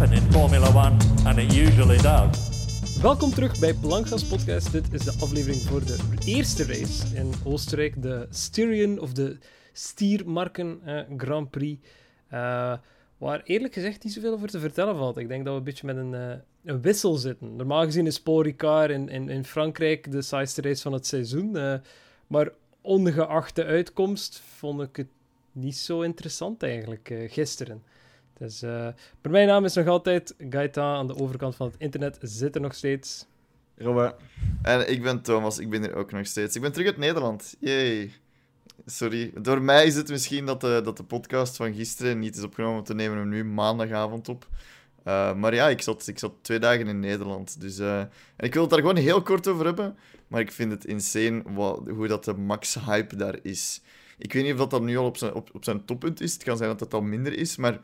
in Formula One, and it usually does. Welkom terug bij Blancas Podcast. Dit is de aflevering voor de eerste race in Oostenrijk, de Styrian of de Stiermarken eh, Grand Prix. Uh, waar eerlijk gezegd niet zoveel over te vertellen valt. Ik denk dat we een beetje met een, uh, een wissel zitten. Normaal gezien is Paul Ricard in, in, in Frankrijk de saaiste race van het seizoen. Maar ongeacht de uitkomst vond ik het niet zo interessant eigenlijk gisteren. Dus, uh, mijn naam is nog altijd Gaita. Aan de overkant van het internet zit er nog steeds. Robbe. En ik ben Thomas. Ik ben er ook nog steeds. Ik ben terug uit Nederland. Yay. Sorry. Door mij is het misschien dat de, dat de podcast van gisteren niet is opgenomen. te nemen hem nu maandagavond op. Uh, maar ja, ik zat, ik zat twee dagen in Nederland. Dus, uh, en ik wil het daar gewoon heel kort over hebben. Maar ik vind het insane wat, hoe dat de max-hype daar is. Ik weet niet of dat, dat nu al op zijn, op, op zijn toppunt is. Het kan zijn dat het al minder is. Maar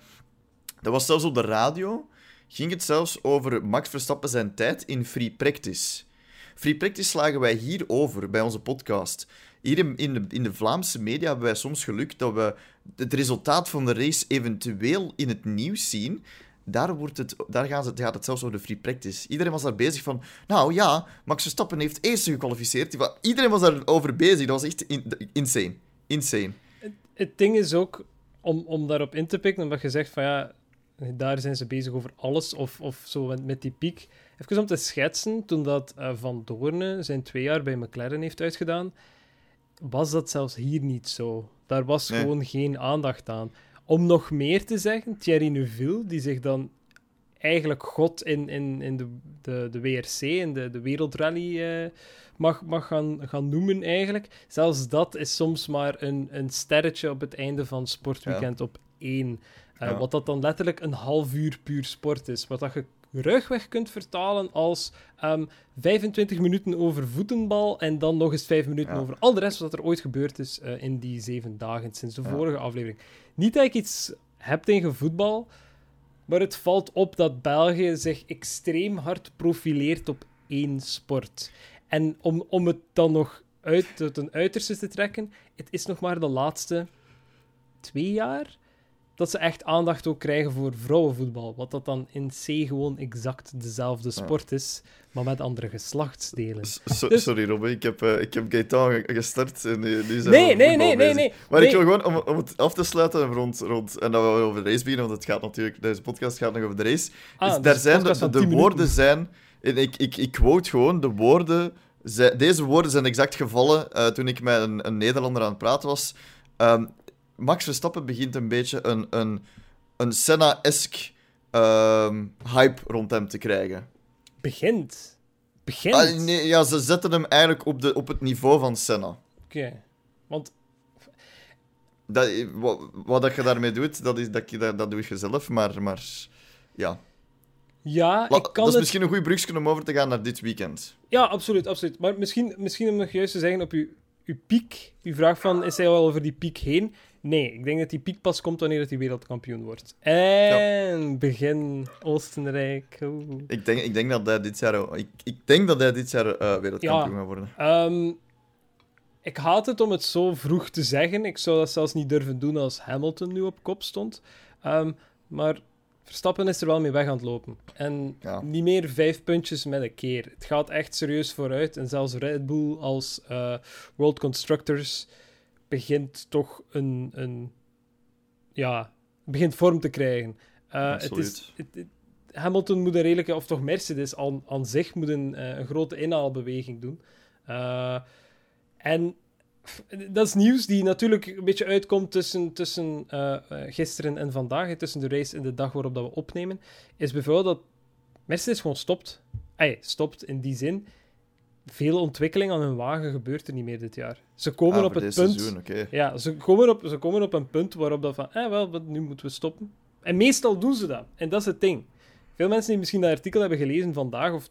dat was zelfs op de radio. Ging het zelfs over Max Verstappen zijn tijd in free practice. Free practice slagen wij hier over bij onze podcast. Hier in, de, in de Vlaamse media hebben wij soms geluk dat we het resultaat van de race eventueel in het nieuws zien. Daar, wordt het, daar gaan ze, gaat het zelfs over de free practice. Iedereen was daar bezig van... Nou ja, Max Verstappen heeft eerste gekwalificeerd. Iedereen was daarover bezig. Dat was echt insane. Insane. Het, het ding is ook, om, om daarop in te pikken, omdat je zegt van ja daar zijn ze bezig over alles, of, of zo met, die piek. Even om te schetsen, toen dat uh, Van Doorne zijn twee jaar bij McLaren heeft uitgedaan, was dat zelfs hier niet zo. Daar was gewoon geen aandacht aan. Om nog meer te zeggen, Thierry Neuville, die zich dan eigenlijk god in, in, in de, de, de WRC, in de, de wereldrallye, uh, mag, mag gaan, gaan noemen eigenlijk. Zelfs dat is soms maar een, een sterretje op het einde van sportweekend op één. Uh, Wat dat dan letterlijk een half uur puur sport is. Wat dat je ruigweg kunt vertalen als um, ehm, 25 minuten over voetenbal en dan nog eens 5 minuten over al de rest wat er ooit gebeurd is uh, in die zeven dagen sinds de vorige aflevering. Niet dat ik iets heb tegen voetbal, maar het valt op dat België zich extreem hard profileert op één sport. En om, om het dan nog uit, tot een uiterste te trekken, het is nog maar de laatste twee jaar dat ze echt aandacht ook krijgen voor vrouwenvoetbal. Wat dat dan in C gewoon exact dezelfde sport is, maar met andere geslachtsdelen. Dus- sorry Robin, ik heb, uh, ik heb Gaetan gestart en nu, zijn nee, nee, nee, nee, nee. Maar ik wil gewoon, om, om het af te sluiten rond, rond, en dat we over de race beginnen, want het gaat natuurlijk, deze podcast gaat nog over de race. Ah, is, daar zijn de, de woorden zijn, en ik, ik, ik quote gewoon, de woorden, deze woorden zijn exact gevallen uh, toen ik met een, een Nederlander aan het praten was. Um, Max Verstappen begint een beetje een, een, een Senna-esque ehm, hype rond hem te krijgen. Begint? Begint? Ah, nee, ja, ze zetten hem eigenlijk op, de, op het niveau van Senna. Oké, want... Dat, wat, wat dat je daarmee doet, dat, is, dat, dat, dat doe je zelf, maar, maar ja... Ja, ik kan Dat is misschien een goed brugje om over te gaan naar dit weekend. Ja, absoluut, absoluut. Maar misschien, misschien om nog juist te zeggen op uw, uw piek, uw vraag van, is hij al over die piek heen? Nee, ik denk dat die piek pas komt wanneer hij wereldkampioen wordt. En begin Oostenrijk. Ik, denk, ik denk dat hij dit jaar, ik, ik denk dat hij dit jaar uh, wereldkampioen gaat worden. Um, ik haat het om het zo vroeg te zeggen. Ik zou dat zelfs niet durven doen als Hamilton nu op kop stond. Um, maar Verstappen is er wel mee weg aan het lopen. En niet meer vijf puntjes met een keer. Het gaat echt serieus vooruit. En zelfs Red Bull als uh, World Constructors begint toch een, een ja, begint vorm te krijgen. Uh, het is, het, Hamilton moet een redelijke, of toch Mercedes aan, aan zich, moet een, uh, een grote inhaalbeweging doen. Uh, en dat is nieuws die natuurlijk een beetje uitkomt tussen, tussen gisteren en vandaag, tussen de race en de dag waarop dat we opnemen, is bijvoorbeeld dat Mercedes gewoon stopt. Ay, stopt in die zin veel ontwikkeling aan hun wagen gebeurt er niet meer dit jaar. Ze komen ah, op het punt. Seizoen, Ja, ze komen, op, ze komen op een punt waarop dat van, eh, wel, nu moeten we stoppen. En meestal doen ze dat. En dat is het ding. Veel mensen die misschien dat artikel hebben gelezen vandaag, of het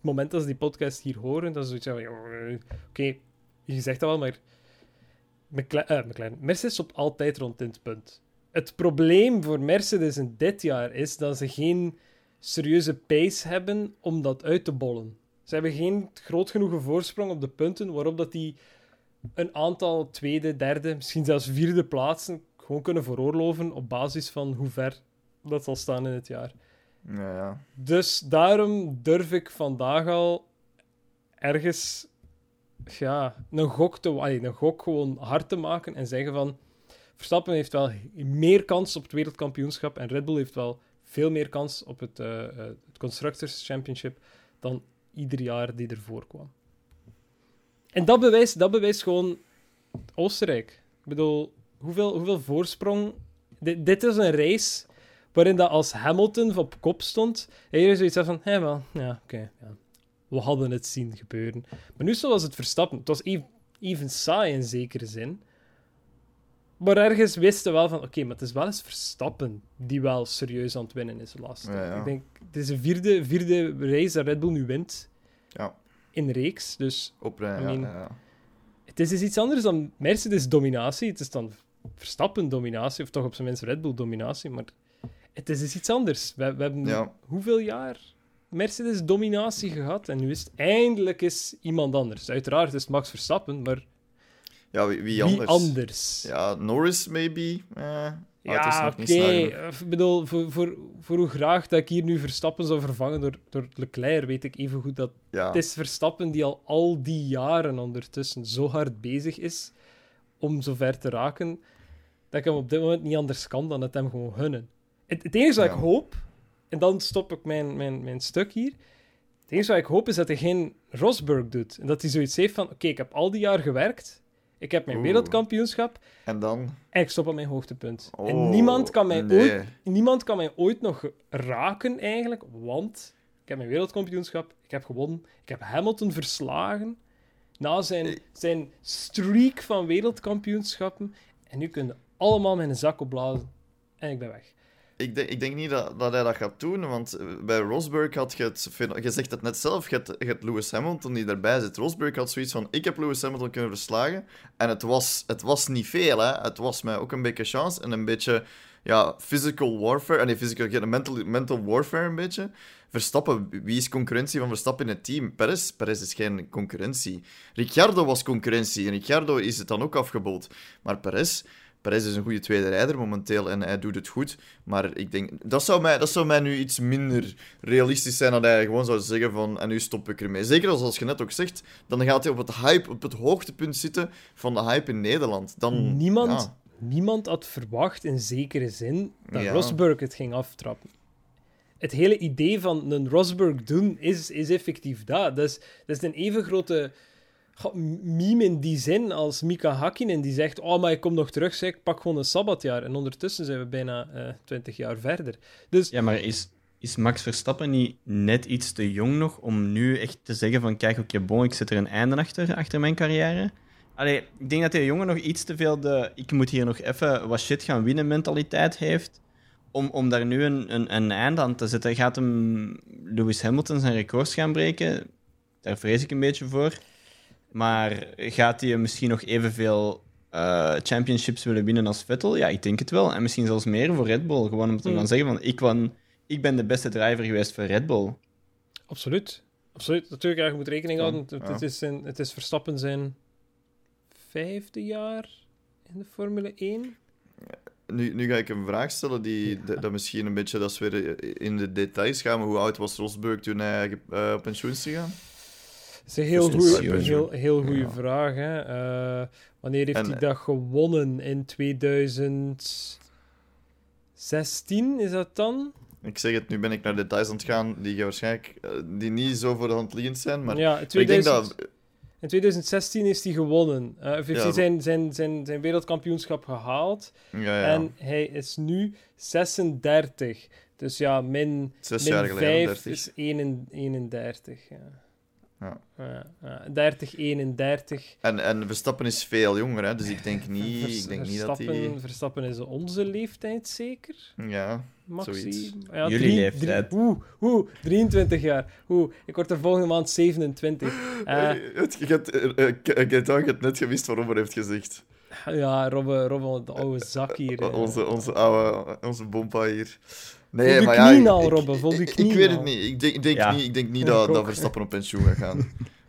moment dat ze die podcast hier horen, dat ze zoiets zeggen oké, okay, je zegt dat wel, maar McLaren, uh, McLaren, Mercedes stopt altijd rond dit punt. Het probleem voor Mercedes in dit jaar is dat ze geen serieuze pace hebben om dat uit te bollen. Ze hebben geen groot genoeg voorsprong op de punten waarop dat die een aantal tweede, derde, misschien zelfs vierde plaatsen gewoon kunnen veroorloven op basis van hoe ver dat zal staan in het jaar. Ja, ja. Dus daarom durf ik vandaag al ergens ja, een, gok te, allee, een gok gewoon hard te maken en zeggen van Verstappen heeft wel meer kans op het wereldkampioenschap en Red Bull heeft wel veel meer kans op het, eh, het Constructors Championship dan ieder jaar die ervoor kwam. En dat bewijst, dat bewijst gewoon Oostenrijk. Ik bedoel, hoeveel, hoeveel voorsprong... Dit, is een race waarin dat als Hamilton op kop stond, en iedereen zoiets van, hé wel, ja, oké, ja. we hadden het zien gebeuren. Maar nu zoals het Verstappen, het was even, even saai in zekere zin, maar ergens wisten we wel van, oké, maar het is wel eens Verstappen die wel serieus aan het winnen is de laatste. Ja, ja. Ik denk, het is de vierde, vierde race dat Red Bull nu wint Ja, in reeks, dus oprijden. I Ja, mean- het is dus iets anders dan Mercedes-dominatie. Het is dan Verstappen-dominatie, of toch op zijn minst Red Bull-dominatie. Maar het is dus iets anders. We, we hebben hoeveel jaar Mercedes-dominatie gehad en nu is het eindelijk eens iemand anders. Uiteraard is het Max Verstappen, maar Ja, wie, wie wie anders? Ja, Norris, maybe. Eh, Ja, oké. genoeg. Ik bedoel, voor, voor, voor hoe graag dat ik hier nu Verstappen zou vervangen door, door Leclerc, weet ik even goed dat Ja. Het is Verstappen die al al die jaren ondertussen zo hard bezig is om zo ver te raken, dat ik hem op dit moment niet anders kan dan het hem gewoon gunnen. Het, het enige wat Ja. ik hoop, en dan stop ik mijn, mijn, mijn stuk hier, het enige wat ik hoop is dat hij geen Rosberg doet. En dat hij zoiets heeft van, oké, ik heb al die jaar gewerkt, ik heb mijn Oeh. wereldkampioenschap En dan? en ik stop op mijn hoogtepunt. Oh, en niemand kan, mij nee. ooit, niemand kan mij ooit nog raken, eigenlijk, want ik heb mijn wereldkampioenschap, ik heb gewonnen, ik heb Hamilton verslagen na zijn, zijn streak van wereldkampioenschappen. En nu kunnen allemaal mijn zak opblazen en ik ben weg. Ik denk, ik denk niet dat, dat hij dat gaat doen, want eh, bij Rosberg had je het... Je zegt het net zelf, je hebt, Lewis Hamilton die daarbij zit. Rosberg had zoiets van, ik heb Lewis Hamilton kunnen verslagen. En het was, het was niet veel, hè. Het was mij ook een beetje chance en een beetje ja, physical warfare. Nee, physical, mental, mental warfare een beetje. Verstappen, wie is concurrentie van Verstappen in het team? Perez? Perez is geen concurrentie. Ricciardo was concurrentie en Ricciardo is het dan ook afgebold. Maar Perez... Perez is een goede tweede rijder momenteel en hij doet het goed. Maar ik denk, dat zou mij, dat zou mij nu iets minder realistisch zijn dan hij gewoon zou zeggen van, en nu stop ik ermee. Zeker als, als je net ook zegt, dan gaat hij op het hype, op het hoogtepunt zitten van de hype in Nederland. Dan, Niemand, ja. niemand had verwacht, in zekere zin, dat Ja. Rosberg het ging aftrappen. Het hele idee van een Rosberg doen is, is effectief dat. Dat is, dat is een even grote meme in die zin als Mika Hakkinen die zegt: Oh, maar ik kom nog terug, zeg, ik pak gewoon een sabbatjaar. En ondertussen zijn we bijna eh 20 jaar verder. Dus Ja, maar is, is Max Verstappen niet net iets te jong nog om nu echt te zeggen van kijk, oké, bon, ik zet er een einde achter, achter mijn carrière? Allee, ik denk dat die jongen nog iets te veel de ik moet hier nog even wat shit gaan winnen mentaliteit heeft om, om daar nu een, een, een einde aan te zetten. Gaat hem Lewis Hamilton zijn records gaan breken? Daar vrees ik een beetje voor. Maar gaat hij misschien nog evenveel eh, championships willen winnen als Vettel? Ja, ik denk het wel. En misschien zelfs meer voor Red Bull. Gewoon om te Hmm. gaan zeggen van ik, wan, ik ben de beste driver geweest voor Red Bull. absoluut. Absoluut. Natuurlijk, ja, je moet rekening houden. Het, ja. het is het is Verstappen zijn vijfde jaar in de Formule 1. Nu, nu ga ik een vraag stellen die dat dat misschien een beetje, dat is weer in de details gaan, maar hoe oud was Rosberg toen hij eh, op pensioen is gegaan? Dat is een heel goede heel, Ja. vraag. Hè. Eh, wanneer heeft En, hij eh, dat gewonnen? In 2016 is dat dan? Ik zeg het, nu ben ik naar details aan het gaan die je waarschijnlijk eh, die niet zo voor de hand liggend zijn, maar ja, in ik denk 2000 dat... in 2016 is hij gewonnen. Eh, of heeft Ja, hij zijn, zijn, zijn, zijn wereldkampioenschap gehaald. Ja, ja. En hij is nu 36. Dus ja, min, Zes min jaar geleden, 5 30. is 1 31. Ja. Ja. Ja, ja, 30, 31. En, en Verstappen is veel jonger, hè, dus ik denk niet, Vers- ik denk niet dat Verstappen, hij... Verstappen is onze leeftijd zeker? Ja, Maxi? Zoiets. Ja, Jullie leeftijd. Oeh, oeh, 23 jaar. Oeh, ik word er volgende maand 27. Eh, het, je hebt, eh, eh, je hebt net gewist wat Robert heeft gezegd. ja, Robbe, Robbe, de oude zak hier. eh. Onze, onze oude, onze bompa hier. Voel Nee, maar ja, ik- al, ik- Robbe, voel ik- Ik weet het niet. Ik denk, ik denk Ja. niet, ik denk niet dat, dat Verstappen op pensioen gaat gaan.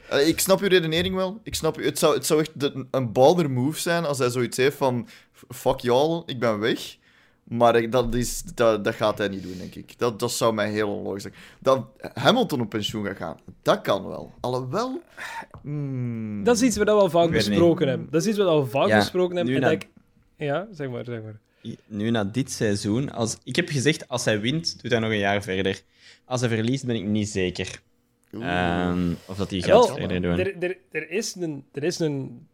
Eh, ik snap uw redenering wel. Ik snap, u- het, zou, het zou echt de- een baller move zijn als hij zoiets heeft van... Fuck y'all, ik ben weg. Maar ik- dat, is, dat, dat gaat hij niet doen, denk ik. Dat, dat zou mij heel onlogisch zijn. Dat Hamilton op pensioen gaat gaan, dat kan wel. Alhoewel... hmm, Dat is iets wat we al vaak besproken hebben. Dat is iets wat we al vaak Ja, besproken hebben. En dat ik... Ja, zeg maar, zeg maar. Nu na dit seizoen, als... ik heb gezegd, als hij wint, doet hij nog een jaar verder. Als hij verliest, ben ik niet zeker. Ehm, of dat hij gaat verder doen. Er, er, er, is een, er is een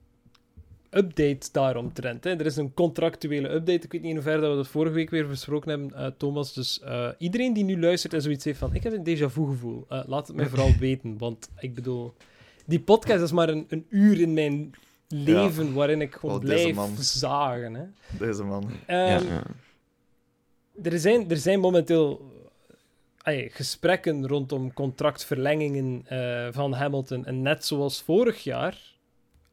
update daaromtrent. Hè. Er is een contractuele update. Ik weet niet in hoeverre dat we dat vorige week weer besproken hebben, eh, Thomas. Dus eh, iedereen die nu luistert en zoiets heeft van... Ik heb een déjà vu gevoel. eh, laat het mij vooral weten. Want ik bedoel... Die podcast is maar een, een uur in mijn leven waarin ik gewoon Oh, deze blijf man. zagen. Hè. Deze man. ja, Ehm, ja. er, zijn, er zijn momenteel ai, gesprekken rondom contractverlengingen eh, van Hamilton. En net zoals vorig jaar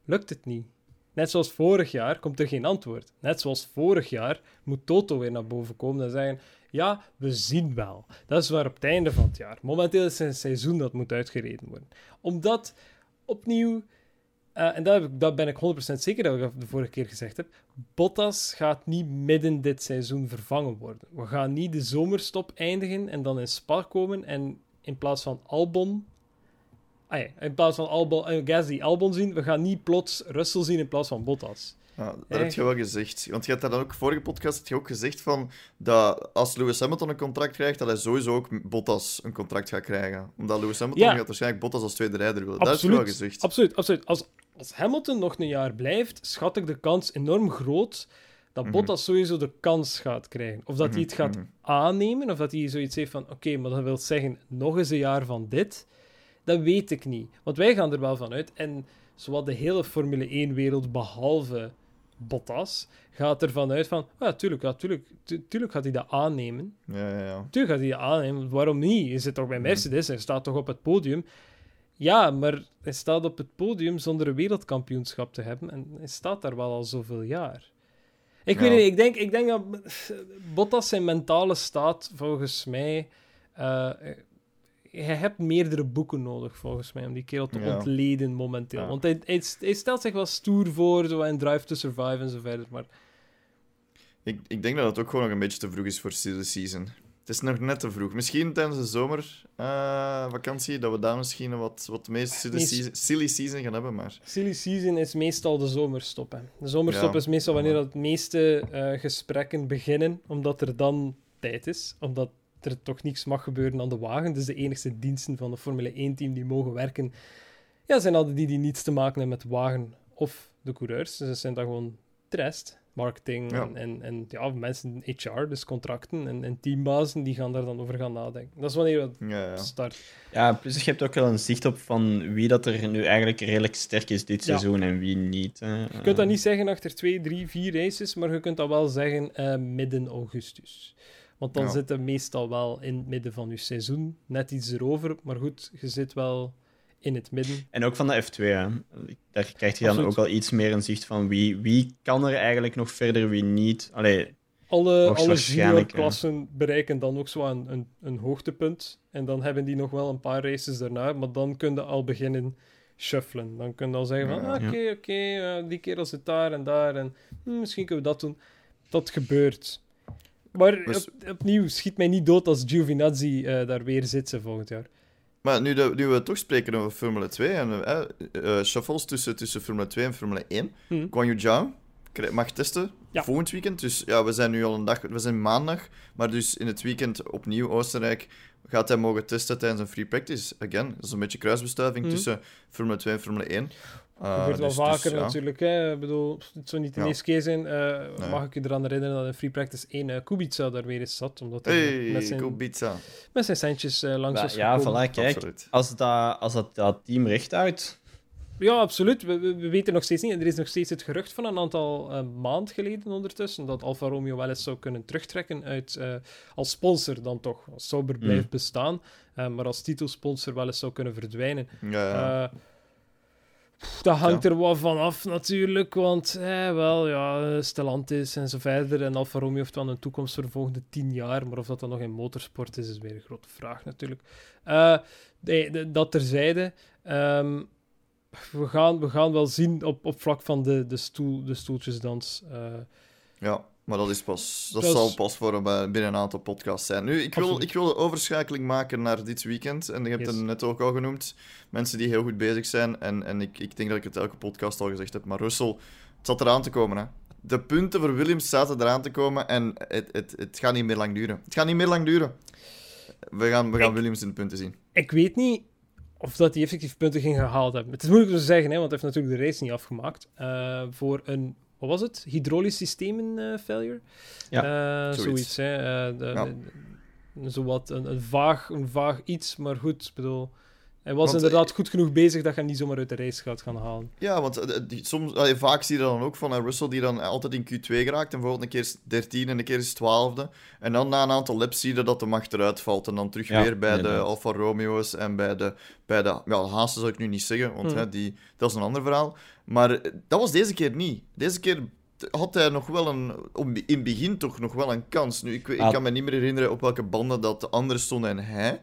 lukt het niet. Net zoals vorig jaar komt er geen antwoord. Net zoals vorig jaar moet Toto weer naar boven komen en zeggen: Ja, we zien wel. Dat is waar op het einde van het jaar. Momenteel is het een seizoen dat moet uitgereden worden. Omdat opnieuw. Eh, en dat, heb ik- dat ben ik 100% zeker dat ik de vorige keer gezegd heb. Bottas gaat niet midden dit seizoen vervangen worden. We gaan niet de zomerstop eindigen en dan in Spa komen en in plaats van Albon. Ah ja, in plaats van Albon, eh, Gasly Albon zien, we gaan niet plots Russell zien in plaats van Bottas. Ja, dat Eh. heb je wel gezegd. Want je hebt daar dan ook, vorige podcast heb je ook gezegd van dat als Lewis Hamilton een contract krijgt, dat hij sowieso ook Bottas een contract gaat krijgen. Omdat Lewis Hamilton Ja. gaat waarschijnlijk Bottas als tweede rijder willen. Dat heb je wel gezegd. Absoluut, absoluut. Als, als Hamilton nog een jaar blijft, schat ik de kans enorm groot dat Mhm. Bottas sowieso de kans gaat krijgen. Of dat hij het Mhm, gaat mhm. aannemen, of dat hij zoiets heeft van, oké, maar dat wil zeggen nog eens een jaar van dit. Dat weet ik niet. Want wij gaan er wel van uit. En zowat de hele Formule 1-wereld, behalve Bottas, gaat ervan uit van, ja, tuurlijk, ja, tuurlijk, tu- tuurlijk gaat hij dat aannemen. Ja, ja, ja. Tuurlijk gaat hij dat aannemen. Waarom niet? Je zit toch bij Mercedes, hij staat toch op het podium. Ja, maar hij staat op het podium zonder een wereldkampioenschap te hebben. En hij staat daar wel al zoveel jaar. Ik weet niet, ik denk, ik denk dat Bottas zijn mentale staat, volgens mij... eh hij hebt meerdere boeken nodig, volgens mij, om die kerel te Ja. ontleden momenteel. Ja. Want hij, hij, hij stelt zich wel stoer voor, zo en Drive to Survive en zo verder, maar... Ik, ik denk dat het ook gewoon nog een beetje te vroeg is voor silly season. Het is nog net te vroeg. Misschien tijdens de zomervakantie, dat we daar misschien wat, wat meer silly Meest- season, silly season gaan hebben, maar... Silly season is meestal de zomerstop. Hè. De zomerstop Ja. is meestal wanneer dat de meeste eh, gesprekken beginnen, omdat er dan tijd is. Omdat er toch niets mag gebeuren aan de wagen. Dus de enige diensten van de Formule 1-team die mogen werken, ja, zijn altijd die die niets te maken hebben met wagen of de coureurs. Dus dat zijn dan gewoon de rest. Marketing Ja. en, en, en ja, mensen in HR, dus contracten en, en teambazen, die gaan daar dan over gaan nadenken. Dat is wanneer het Ja, ja. start. Ja, plus je hebt ook wel een zicht op van wie dat er nu eigenlijk redelijk sterk is dit Ja. seizoen en wie niet. hè. Je kunt dat niet zeggen achter twee, drie, vier races, maar je kunt dat wel zeggen eh, midden augustus. Want dan Ja. zit je meestal wel in het midden van je seizoen, net iets erover. Maar goed, je zit wel in het midden. En ook van de F2, hè. daar krijg je dan Absoluut. ook wel iets meer een zicht van wie, wie kan er eigenlijk nog verder, wie niet. Allee, Alle, alle juniorklassen bereiken dan ook zo een, een, een hoogtepunt. En dan hebben die nog wel een paar races daarna, maar dan kun je al beginnen shuffelen. Dan kun je al zeggen van, Ja. ah, oké, oké, eh, die kerel zit daar en daar en hm, misschien kunnen we dat doen. Dat gebeurt. Maar Dus- op- opnieuw, schiet mij niet dood als Giovinazzi eh, daar weer zit ze volgend jaar. Maar nu, de, nu we toch spreken over Formule 2 en eh, shuffles tussen, tussen Formule 2 en Formule 1. Hm. Guan Yu Zhao kri- mag testen Ja. volgend weekend. Dus ja, we zijn nu al een dag, we zijn maandag, maar dus in het weekend opnieuw Oostenrijk gaat hij mogen testen tijdens een free practice. Again, dat is een beetje kruisbestuiving Hm. tussen Formule 2 en Formule 1. Dat Uh, gebeurt wel dus- vaker dus, ja. natuurlijk. Hè. Ik bedoel, het zou niet de Ja. eerste keer zijn. Eh, Nee. Mag ik je eraan herinneren dat in Free Practice 1 eh, Kubica daar weer eens zat. Omdat hij Hey, met, zijn, Kubica. met zijn centjes eh, langs ja, was ja, gekomen. voilà, kijk. Absoluut. Als dat, als dat, dat team recht houdt, Ja, absoluut. We, we, we weten nog steeds niet. En er is nog steeds het gerucht van een aantal eh, maand geleden ondertussen dat Alfa Romeo wel eens zou kunnen terugtrekken uit, eh, als sponsor dan toch. Als Sauber blijft Hmm. bestaan, eh, maar als titelsponsor wel eens zou kunnen verdwijnen. Ja, ja. Dat hangt er wat van af natuurlijk, want eh, wel, ja, Stellantis en zo verder. En Alfa Romeo heeft wel een toekomst voor de volgende tien jaar, maar of dat dan nog in motorsport is, is weer een grote vraag natuurlijk. Eh, nee, dat terzijde. Ehm, we, gaan, we gaan wel zien op, op vlak van de, de, stoel, de stoeltjesdans. eh, ja. Maar dat, is pas, dat zal pas voor een- binnen een aantal podcasts zijn. Nu, ik wil, Absoluut. ik wil de overschakeling maken naar dit weekend. En je hebt Yes. het net ook al genoemd. Mensen die heel goed bezig zijn. En, en ik, ik denk dat ik het elke podcast al gezegd heb. Maar Russell, het zat eraan te komen. Hè. De punten voor Williams zaten eraan te komen. En het, het, het gaat niet meer lang duren. Het gaat niet meer lang duren. We gaan, we gaan Ik- Williams in de punten zien. Ik weet niet of dat die effectief punten ging gehaald hebben. Het is moeilijk om te zeggen, hè, want hij heeft natuurlijk de race niet afgemaakt. Eh, voor een, wat was het? Hydraulisch systemen eh, failure? Ja, Eh, zoiets. zoiets. hè. Eh, de, Ja. de- zowat een, een, vaag, een vaag iets, maar goed, ik bedoel... Hij was Want, inderdaad goed genoeg bezig dat je hem niet zomaar uit de race gaat gaan halen. Ja, want eh, die- soms, allee, vaak zie je dan ook van eh, Russell die dan altijd in Q2 geraakt. En bijvoorbeeld een keer is 13 en een keer is 12e. En dan na een aantal laps zie je dat de macht eruit valt. En dan terug Ja, weer bij de. Alfa Romeo's en bij de, bij de ja, de Haasen zou ik nu niet zeggen, want Hmm. hè, die, dat is een ander verhaal. Maar eh, dat was deze keer niet. Deze keer had hij nog wel een, in het begin toch nog wel een kans. Nu, ik, ik kan me niet meer herinneren op welke banden dat de anderen stonden en hij.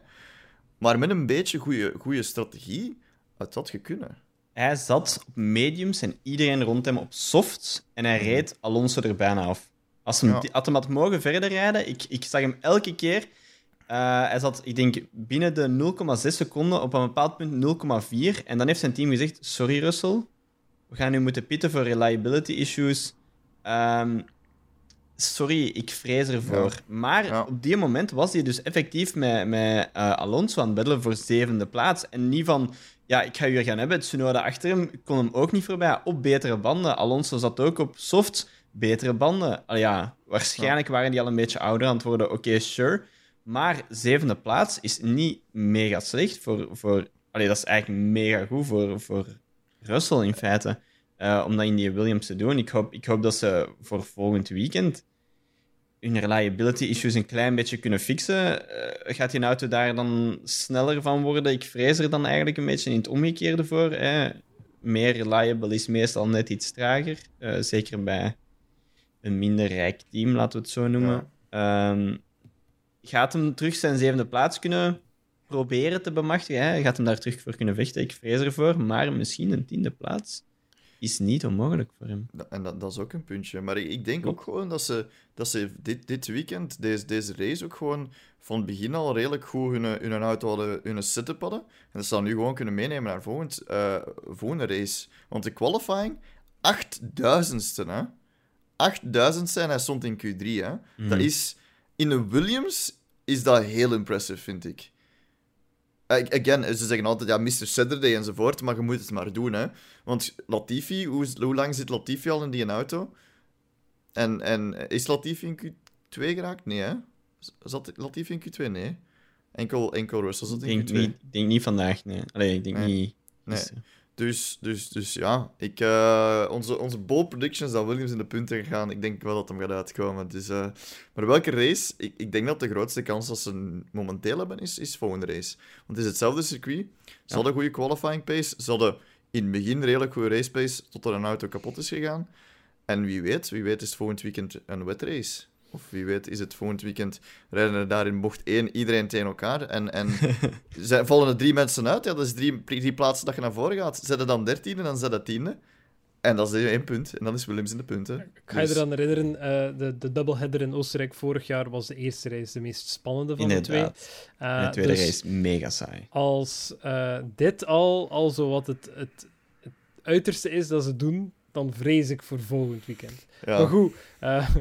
Maar met een beetje goede strategie had dat gekunnen. Hij zat op mediums en iedereen rond hem op softs. En hij reed Alonso er bijna af. Als hem, Ja. had hem had mogen verder rijden, ik, ik zag hem elke keer. eh, hij zat, ik denk, binnen de 0,6 seconden op een bepaald punt 0,4. En dan heeft zijn team gezegd: Sorry, Russell. We gaan nu moeten pitten voor reliability issues. Ehm, sorry, ik vrees ervoor. Maar Ja. op die moment was hij dus effectief met, met eh, Alonso aan het bedelen voor zevende plaats. En niet van, ja, ik ga hier gaan hebben. Tsunoda achter hem kon hem ook niet voorbij. Op betere banden. Alonso zat ook op softs, betere banden. Al ja, waarschijnlijk waren die al een beetje ouder aan het worden. Oké, sure. Maar zevende plaats is niet mega slecht voor... voor allee, dat is eigenlijk mega goed voor, voor Russell in feite. Eh, om dat in die Williams te doen. Ik hoop, ik hoop dat ze voor volgend weekend hun reliability issues een klein beetje kunnen fixen. Eh, gaat die auto daar dan sneller van worden? Ik vrees er dan eigenlijk een beetje in het omgekeerde voor. Hè. Meer reliable is meestal net iets trager. Eh, zeker bij een minder rijk team, laten we het zo noemen. Ehm, gaat hem terug zijn zevende plaats kunnen proberen te bemachtigen? Hè? Gaat hem daar terug voor kunnen vechten? Ik vrees ervoor. Maar misschien een tiende plaats is niet onmogelijk voor hem. En dat, dat is ook een puntje. Maar ik, ik denk ook gewoon dat ze, dat ze dit, dit weekend, deze, deze race, ook gewoon van het begin al redelijk goed hun, hun auto hadden, hun setup hadden. En dat ze dat nu gewoon kunnen meenemen naar volgend, eh, volgende race. Want de qualifying, 8000ste, hè. 8000ste en hij stond in Q3, hè. Dat is... In een Williams is dat heel impressive, vind ik. Again, ze zeggen altijd, ja, Mr. Saturday enzovoort, maar je moet het maar doen, hè. Want Latifi, hoe, lang zit Latifi al in die auto? En, en is Latifi in Q2 geraakt? Nee, hè? Zat Latifi in Q2? Nee. Enkel, enkel Russell zat in denk, Q2. niet, ik denk niet vandaag, nee. Allee, ik denk Nee. niet... Nee. Dus, dus, dus ja, ik, eh, onze, onze bold predictions dat Williams in de punten gaan, ik denk wel dat hem gaat uitkomen. Dus, eh, maar welke race? Ik, ik denk dat de grootste kans dat ze momenteel hebben is, is volgende race. Want het is hetzelfde circuit. Ze hadden goede qualifying pace. Ze hadden in het begin redelijk goede race pace tot er een auto kapot is gegaan. En wie weet, wie weet is het volgend weekend een wet race. Of wie weet is het volgend weekend rijden er daar in bocht 1 iedereen tegen elkaar. En, en zijn, vallen er drie mensen uit, ja, dat is drie, drie plaatsen dat je naar voren gaat. Zet er dan dertiende, dan zet dat tiende. En dat is één punt. En dan is Williams in de punten. Ik ga je Dus- eraan herinneren, eh, de, de doubleheader in Oostenrijk vorig jaar was de eerste race de meest spannende van de twee. Inderdaad. Eh, En de tweede dus race, mega saai. Als eh, dit al, al zo wat het, het, het uiterste is dat ze doen, dan vrees ik voor volgend weekend. Maar goed, eh,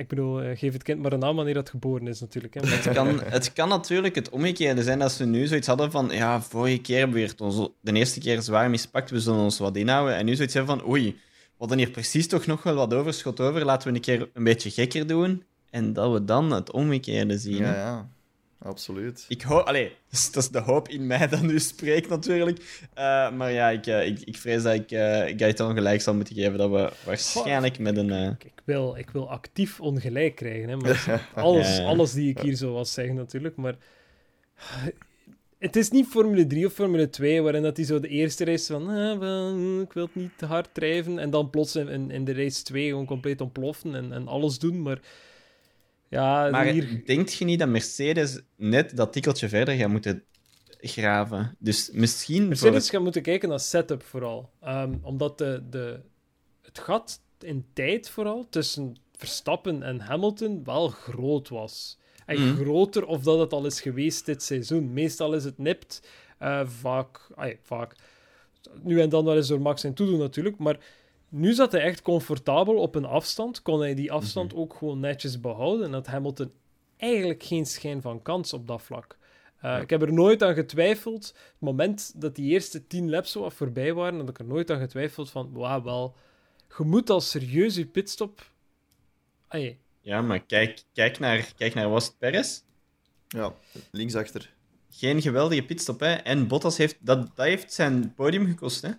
ik bedoel, eh, geef het kind maar een naam wanneer dat geboren is natuurlijk. Hè. Het kan, het kan natuurlijk het omgekeerde zijn dat ze nu zoiets hadden van ja, vorige keer hebben we het ons de eerste keer zwaar mispakt, we zullen ons wat inhouden. En nu zoiets hebben van oei, we hadden hier precies toch nog wel wat overschot over, laten we een keer een beetje gekker doen. En dat we dan het omgekeerde zien. ja, ja. Absoluut. Ik hoop, allee, dat is, dat is de hoop in mij dat nu spreekt natuurlijk. Eh, maar ja, ik, eh, ik, ik vrees dat ik uh, Gaetan gelijk zal moeten geven dat we waarschijnlijk met een... eh, Ik, ik wil, ik wil actief ongelijk krijgen. Hè, maar alles, Ja, ja. alles die ik hier zo was zeggen natuurlijk. Maar het is niet Formule 3 of Formule 2 waarin dat die zo de eerste race van eh, wel, ik wil het niet te hard drijven en dan plots in, in, in de race 2 gewoon compleet ontploffen en, en alles doen. Maar ja, Maar hier... denkt je niet dat Mercedes net dat tikkeltje verder gaat moeten graven? Dus misschien... voor Mercedes gaat moeten kijken naar setup vooral. Ehm, omdat de, de, het gat in tijd vooral tussen Verstappen en Hamilton wel groot was. En Mhm. groter of dat het al is geweest dit seizoen. Meestal is het nipt. eh, vaak, ai, vaak. Nu en dan wel eens door Max en toedoen natuurlijk. Maar nu zat hij echt comfortabel op een afstand. Kon hij die afstand ook gewoon netjes behouden. En had Hamilton eigenlijk geen schijn van kans op dat vlak. Eh, Ik heb er nooit aan getwijfeld. Het moment dat die eerste tien laps zo voorbij waren, had ik er nooit aan getwijfeld van, wauw, wel, je moet al serieus je pitstop... Ai, Ja, maar kijk, kijk naar, kijk naar was het Perez. Ja, linksachter. Geen geweldige pitstop, hè. En Bottas heeft... Dat, dat heeft zijn podium gekost, hè.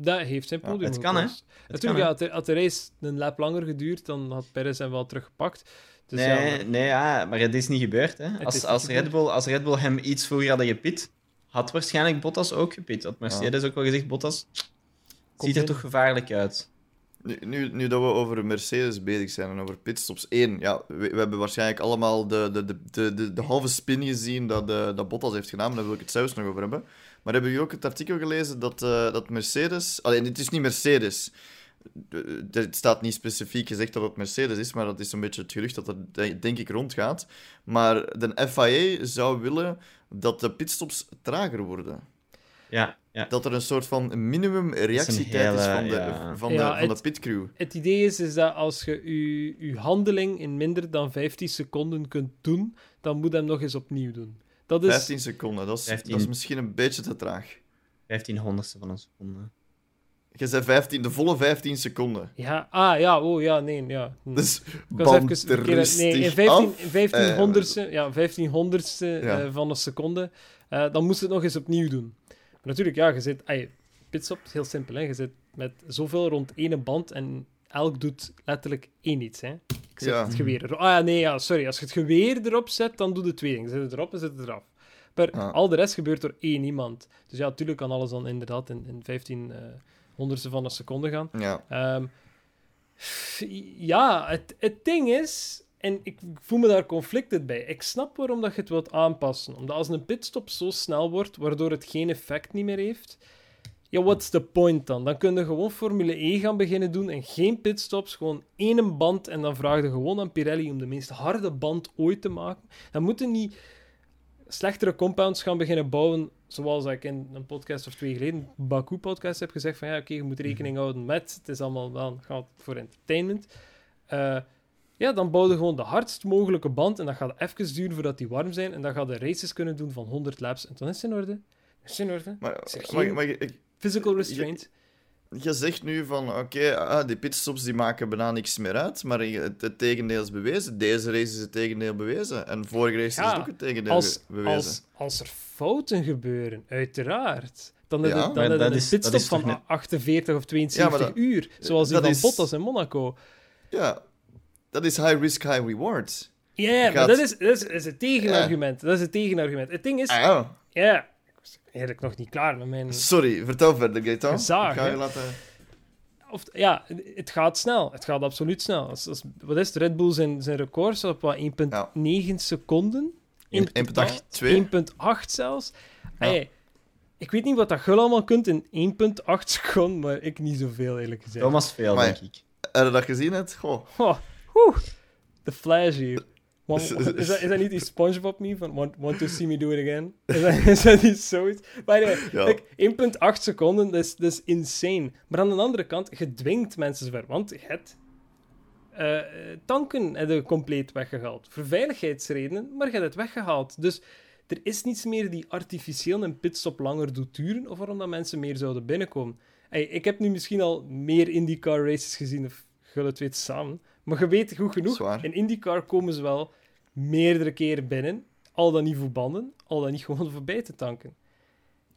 Dat heeft zijn Ja, podium het kan, hè. Het Natuurlijk, kan, ja, had, de, had de race een lap langer geduurd, dan had Perez hem wel teruggepakt. Dus nee, ja, maar- nee ja, maar het is niet gebeurd, hè. Als, niet als, gebeurd. Red Bull, als Red Bull hem iets vroeger hadden gepit, had waarschijnlijk Bottas ook gepit. Had Mercedes ook wel gezegd, Bottas ziet er in. toch gevaarlijk uit. Nu, nu, nu dat we over Mercedes bezig zijn en over pitstops. Eén, ja, we, we hebben waarschijnlijk allemaal de, de, de, de, de, de halve spin gezien dat, eh, dat Bottas heeft gedaan, maar daar wil ik het zelfs nog over hebben. Maar hebben jullie ook het artikel gelezen dat, eh, dat Mercedes... Alleen, het is niet Mercedes. Het staat niet specifiek gezegd dat het Mercedes is, maar dat is een beetje het gerucht dat er de- denk ik rondgaat. Maar de FIA zou willen dat de pitstops trager worden. Ja, ja. Dat er een soort van minimum reactietijd is, hele- van de, ja. van de, Ja, van de het- pitcrew. Het idee is, is dat als je je, je handeling in minder dan 15 seconden kunt doen, dan moet je hem nog eens opnieuw doen. Dat is... 15 seconden, dat is, 15. dat is misschien een beetje te traag. 15 honderdste van een seconde. Je zei 15, de volle 15 seconden. Ja, ah, ja, oh, ja, nee, ja. Hm. Dus rustig Nee, in 15, af. in 15 Eh, honderdste, ja, 15 honderdste Ja. eh, van een seconde, eh, dan moest je het nog eens opnieuw doen. Maar natuurlijk, ja, je zit... ay, pitstop is heel simpel, hè. Je zit met zoveel rond één band en elk doet letterlijk één iets, hè. Ik zet Ja. het geweer erop. Ah ja, nee, ja, sorry. Als je het geweer erop zet, dan doe je twee dingen. Zet het erop en zet het eraf. Maar Ja. al de rest gebeurt door één iemand. Dus ja, natuurlijk kan alles dan inderdaad in, in 15 eh, honderdste van een seconde gaan. Ja, Ehm, ja, het, het ding is, en ik voel me daar conflicted bij. Ik snap waarom dat je het wilt aanpassen. Omdat als een pitstop zo snel wordt, waardoor het geen effect niet meer heeft. Ja, what's the point dan? Dan kun je gewoon Formule E gaan beginnen doen en geen pitstops, gewoon één band en dan vraag je gewoon aan Pirelli om de meest harde band ooit te maken. Dan moeten niet slechtere compounds gaan beginnen bouwen, zoals ik in een podcast of twee geleden, een Baku-podcast, heb gezegd van ja, oké, je moet rekening houden met, het is allemaal wel, gaat voor entertainment. Eh, ja, dan bouw je gewoon de hardst mogelijke band en dat gaat even duren voordat die warm zijn en dan ga je races kunnen doen van 100 laps en dan is het in orde. Is het in orde. maar, Is er maar, geen- maar ik, Physical restraint. je zegt nu van, oké, ah, die pitstops die maken bijna niks meer uit, maar het, het tegendeel is bewezen. Deze race is het tegendeel bewezen. En vorige race is Ja, ook het tegendeel Als, bewezen. als, als er fouten gebeuren, uiteraard. Dan heb je, Ja, dan dat is- dat pitstop is van net- 48 of 72 Ja, maar dat- uur, zoals die van is- Bottas in Monaco. Ja, dat is high risk, high reward. Ja, maar dat is, dat, is, dat is het tegenargument. Dat is het tegenargument. Het ding is, Ah, ja. Was eigenlijk nog niet klaar met mijn... Sorry, vertel verder, Gaetan. Gezaag, Ik ga je hè? laten... Of, ja, het gaat snel. Het gaat absoluut snel. Als, als, wat is het? Red Bull zijn, zijn record staat op wat, 1,9 seconden? 1,8, 2. 1,8 zelfs. Ey, ik weet niet wat dat gul allemaal kunt in 1,8 seconden, maar ik niet zoveel, eerlijk gezegd. Thomas veel, Maar- denk ik. Heb je dat gezien hebt? Goh. Oh, de flash hier. Want- is, dat, is dat niet die SpongeBob meme van want, want to see me do it again? Is dat, is dat niet zoiets? Maar nee, Ja. like, 1,8 seconden, dat is, dat is insane. Maar aan de andere kant, je dwingt mensen ver, want je hebt eh, tanken heb je compleet weggehaald. Voor veiligheidsredenen, maar je hebt het weggehaald. Dus er is niets meer die artificieel een pitstop langer doet duren, of waarom dat mensen meer zouden binnenkomen. Hey, ik heb nu misschien al meer IndyCar races gezien, of gul het weet samen, maar je weet goed genoeg, in IndyCar komen ze wel meerdere keren binnen, al dan niet voor banden, al dan niet gewoon voorbij te tanken.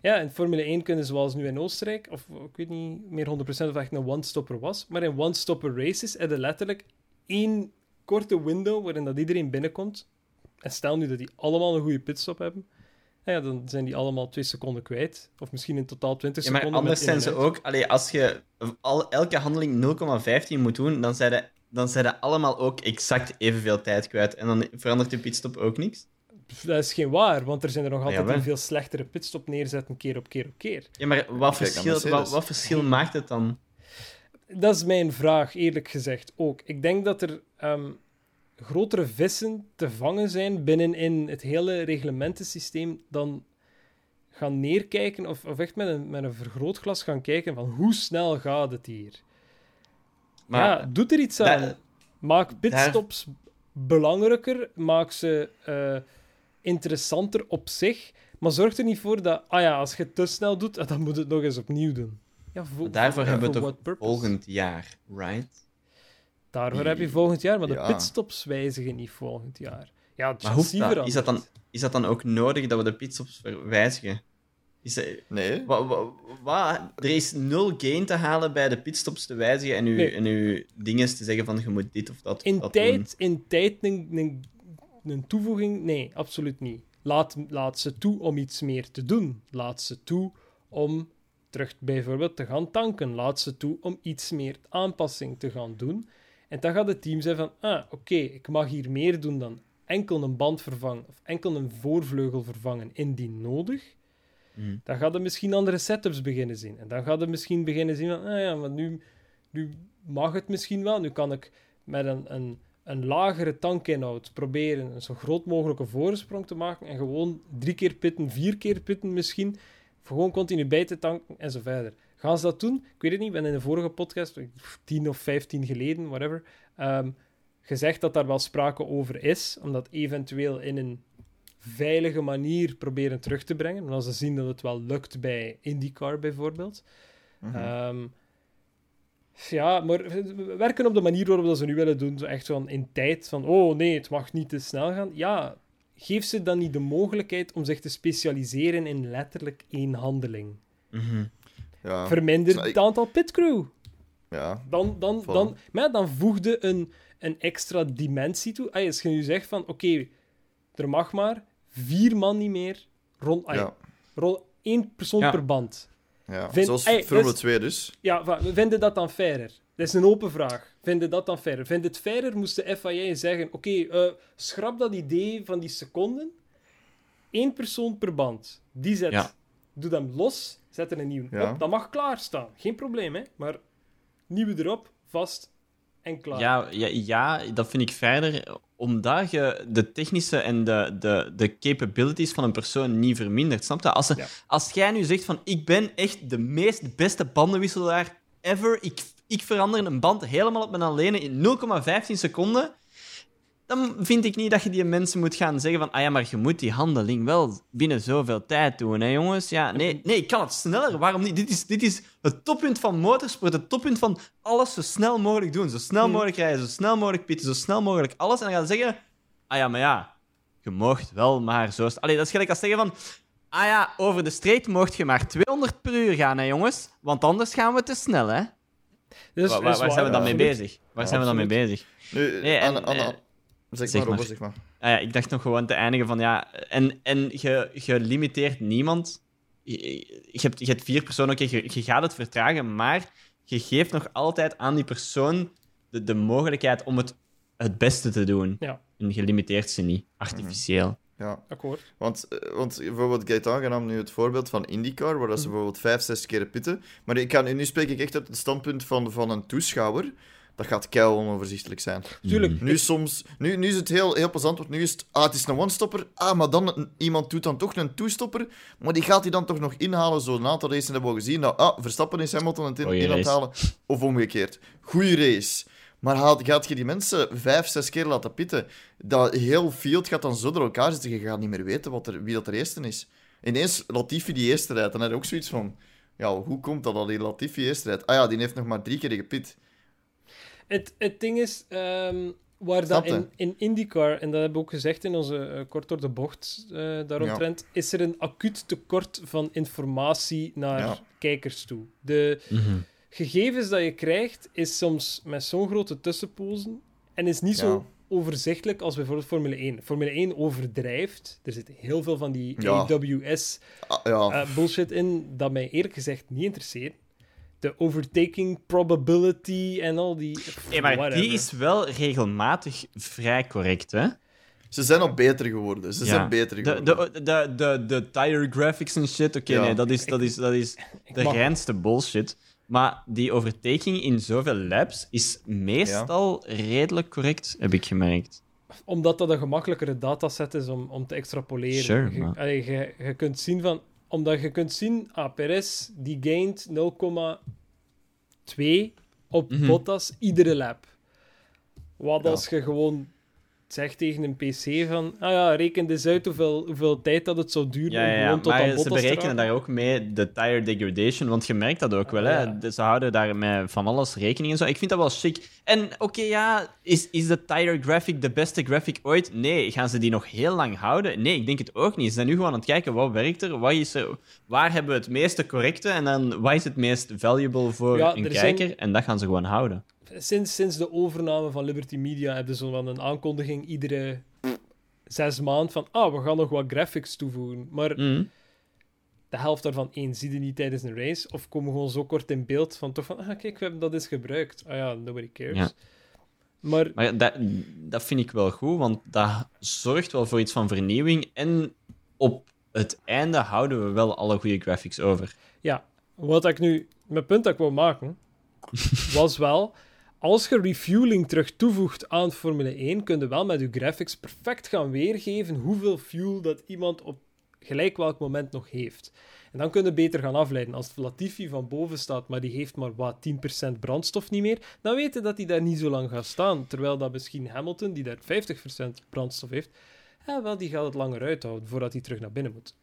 Ja, in Formule 1 kunnen zoals nu in Oostenrijk, of ik weet niet meer 100% of echt een one-stopper was, maar in one-stopper races heb je letterlijk één korte window waarin dat iedereen binnenkomt. En stel nu dat die allemaal een goede pitstop hebben, ja, dan zijn die allemaal twee seconden kwijt. Of misschien in totaal 20 Ja, maar seconden. anders zijn ze ook... Allee, als je al, elke handeling 0,15 moet doen, dan zijn, de, dan zijn de allemaal ook exact evenveel tijd kwijt. En dan verandert de pitstop ook niks. Dat is geen waar, want er zijn er nog altijd die veel slechtere pitstop neerzetten, keer op keer op keer. Ja, maar wat Kijk verschil, wat, wat verschil maakt het dan? dat is mijn vraag, eerlijk gezegd ook. Ik denk dat er ehm, grotere vissen te vangen zijn binnenin het hele reglementensysteem dan gaan neerkijken of, of echt met een, met een vergrootglas gaan kijken van hoe snel gaat het hier. Maar ja, doet er iets daar- aan. Maak pitstops belangrijker, maak ze eh, interessanter op zich, maar zorg er niet voor dat, ah ja, als je het te snel doet, ah, dan moet het nog eens opnieuw doen. Ja, voor, daarvoor ja, hebben we toch volgend jaar, right? Daarvoor heb je volgend jaar, maar de pitstops wijzigen niet volgend jaar. Ja, het Maar hoeft dat? Is dat, dan, is dat dan ook nodig dat we de pitstops ver- wijzigen? Is dat, Nee. wa, wa, wa- er is nul gain te halen bij de pitstops te wijzigen en uw, Nee. en uw dingen te zeggen van je moet dit of dat. In dat doen. tijd, in tijd een, een, een toevoeging? Nee, absoluut niet. Laat, laat ze toe om iets meer te doen. Laat ze toe om terug bijvoorbeeld te gaan tanken. Laat ze toe om iets meer aanpassing te gaan doen. En dan gaat het team zeggen van, ah, oké, ik mag hier meer doen dan enkel een band vervangen of enkel een voorvleugel vervangen indien nodig. Mhm. Dan gaat er misschien andere setups beginnen zien. En dan gaat er misschien beginnen zien van, ah ja, maar nu, nu mag het misschien wel. Nu kan ik met een, een, een lagere tankinhoud proberen een zo groot mogelijke voorsprong te maken en gewoon drie keer pitten, vier keer pitten misschien, gewoon continu bij te tanken en zo verder. Gaan ze dat doen? Ik weet het niet, ik ben in de vorige podcast, tien of vijftien geleden, whatever, ehm, gezegd dat daar wel sprake over is, om dat eventueel in een veilige manier proberen terug te brengen. En als ze zien dat het wel lukt bij IndyCar bijvoorbeeld. Mhm. Ehm, ja, maar we werken op de manier waarop dat ze nu willen doen. Zo echt van in tijd van, oh nee, het mag niet te snel gaan. Ja, geef ze dan niet de mogelijkheid om zich te specialiseren in letterlijk één handeling. Mhm. ja. Verminder het aantal pitcrew. ja. Dan, dan, dan, maar ja, dan voegde een, een extra dimensie toe. Ah, als je nu zegt van, oké, er mag maar vier man niet meer rond... Ja. rol, één persoon Ja. per band. ja. Vind- Zoals Ey, Formule dat is- 2 dus. Ja, va- vinden dat dan fairer? Dat is een open vraag. Vinden dat dan fairer? Vindt het fairer, moest de FIA zeggen, oké, eh, schrap dat idee van die seconden. Eén persoon per band. Die zet. Ja. Doe hem los, zet er een nieuwe Ja. op. Dat mag klaarstaan. Geen probleem, hè. Maar nieuwe erop, vast en klaar. Ja, ja, ja, dat vind ik verder. Omdat je de technische en de, de, de capabilities van een persoon niet vermindert. Snap je? Als, ze- Ja. als jij nu zegt van ik ben echt de meest beste bandenwisselaar ever, ik, ik verander een band helemaal op mijn alleen in 0,15 seconden, dan vind ik niet dat je die mensen moet gaan zeggen van ah ja, maar je moet die handeling wel binnen zoveel tijd doen, hè jongens? Ja, nee, nee, ik kan het sneller. Waarom niet? Dit is, dit is het toppunt van motorsport, het toppunt van alles zo snel mogelijk doen. Zo snel Hmm. mogelijk rijden, zo snel mogelijk pitten, zo snel mogelijk alles. En dan gaan ze zeggen, ah ja, maar ja, je mocht wel maar zo... Allee, dat is gelijk als zeggen van, ah ja, over de streep mocht je maar 200 per uur gaan, hè jongens? Want anders gaan we te snel, hè? Dus, waar zijn we dan mee bezig? Waar Ja, zijn we dan mee bezig? Nu, Nee, en- eh, zeg, zeg maar, maar. Robert, zeg maar. Ah ja, ik dacht nog gewoon te eindigen van ja. En, en je, je limiteert niemand. Je, je hebt, je hebt vier personen, oké, je, je gaat het vertragen, maar je geeft nog altijd aan die persoon de, de mogelijkheid om het het beste te doen. Ja. En je limiteert ze niet, artificieel. Ja, Akkoord. want, eh, want bijvoorbeeld Gaetan nam nu het voorbeeld van IndyCar, waar dat Mhm. ze bijvoorbeeld vijf, zes keer pitten. Maar ik kan, nu spreek ik echt uit het standpunt van, van een toeschouwer. Dat gaat keil onoverzichtelijk zijn. Tuurlijk. Nu, soms, nu, nu is het heel, heel plezant, want nu is het, ah, het is een one-stopper, ah, maar dan een- iemand doet dan toch een two-stopper, maar die gaat hij dan toch nog inhalen. Zo'n aantal races hebben we gezien, ah, Verstappen is Hamilton aan het in, in aan het halen, of omgekeerd. Goeie race. Maar haalt, gaat je die mensen vijf, zes keer laten pitten, dat heel field gaat dan zo door elkaar zitten, je gaat niet meer weten wat er, wie dat er eerste is. Ineens Latifi die eerste rijdt, dan heb je ook zoiets van, ja, hoe komt dat dat die Latifi eerste rijdt? Ah ja, die heeft nog maar drie keer gepit. Het, het ding is, ehm, waar dat in, in IndyCar, en dat hebben we ook gezegd in onze eh, kort door de bocht eh daaromtrent, is er een acuut tekort van informatie naar Ja. kijkers toe. De Mhm. gegevens dat je krijgt, is soms met zo'n grote tussenpozen en is niet Ja. zo overzichtelijk als bijvoorbeeld Formule 1. Formule 1 overdrijft. Er zit heel veel van die Ja. AWS Ah, ja, eh, bullshit in dat mij eerlijk gezegd niet interesseert. De overtaking probability en al die... Hey, maar whatever. die is wel regelmatig vrij correct, hè? ze zijn al beter geworden. Ze Ja. zijn beter De, geworden. de, de, de, de tire graphics en shit, oké, Ja. nee, dat is, dat is, dat is de mag- reinste bullshit. Maar die overtaking in zoveel laps is meestal redelijk correct, heb ik gemerkt. Omdat dat een gemakkelijkere dataset is om, om te extrapoleren. Sure, je, maar- allee, je, je kunt zien van... Omdat je kunt zien, ah, Perez die gaint 0,2 op Mhm. Bottas iedere lap. Wat Ja. als je gewoon zegt tegen een PC van... Ah ja, reken eens uit hoeveel, hoeveel tijd dat het zou duren Ja, om ja, ja. gewoon tot maar ze berekenen daar ook mee de tire degradation, want je merkt dat ook wel. Hè? Ja. Dus Ze houden daar met van alles rekening en zo. Ik vind dat wel chic. En oké, ja, is, is de tire graphic de beste graphic ooit? Nee. Gaan ze die nog heel lang houden? Nee, ik denk het ook niet. Ze zijn nu gewoon aan het kijken wat werkt er, wat is er, waar hebben we het meeste correcte en dan wat is het meest valuable voor een er zijn- kijker. En dat gaan ze gewoon houden. Sinds, sinds de overname van Liberty Media hebben ze van een aankondiging iedere zes maanden van ah, we gaan nog wat graphics toevoegen. Maar Mhm. de helft daarvan, één, zie je niet tijdens een race, of komen gewoon zo kort in beeld van toch van, ah kijk, we hebben dat eens gebruikt. Ah ja, nobody cares. Ja. Maar Maar ja, dat, dat vind ik wel goed, want dat zorgt wel voor iets van vernieuwing. En op het einde houden we wel alle goede graphics over. ja, wat ik nu, mijn punt dat ik wou maken, was wel, als je refueling terug toevoegt aan Formule 1, kun je wel met je graphics perfect gaan weergeven hoeveel fuel dat iemand op gelijk welk moment nog heeft. En dan kun je beter gaan afleiden. Als Latifi van boven staat, maar die heeft maar wat 10% brandstof niet meer, dan weten dat hij daar niet zo lang gaat staan. Terwijl dat misschien Hamilton, die daar 50% brandstof heeft, ja, wel, die gaat het langer uithouden voordat hij terug naar binnen moet.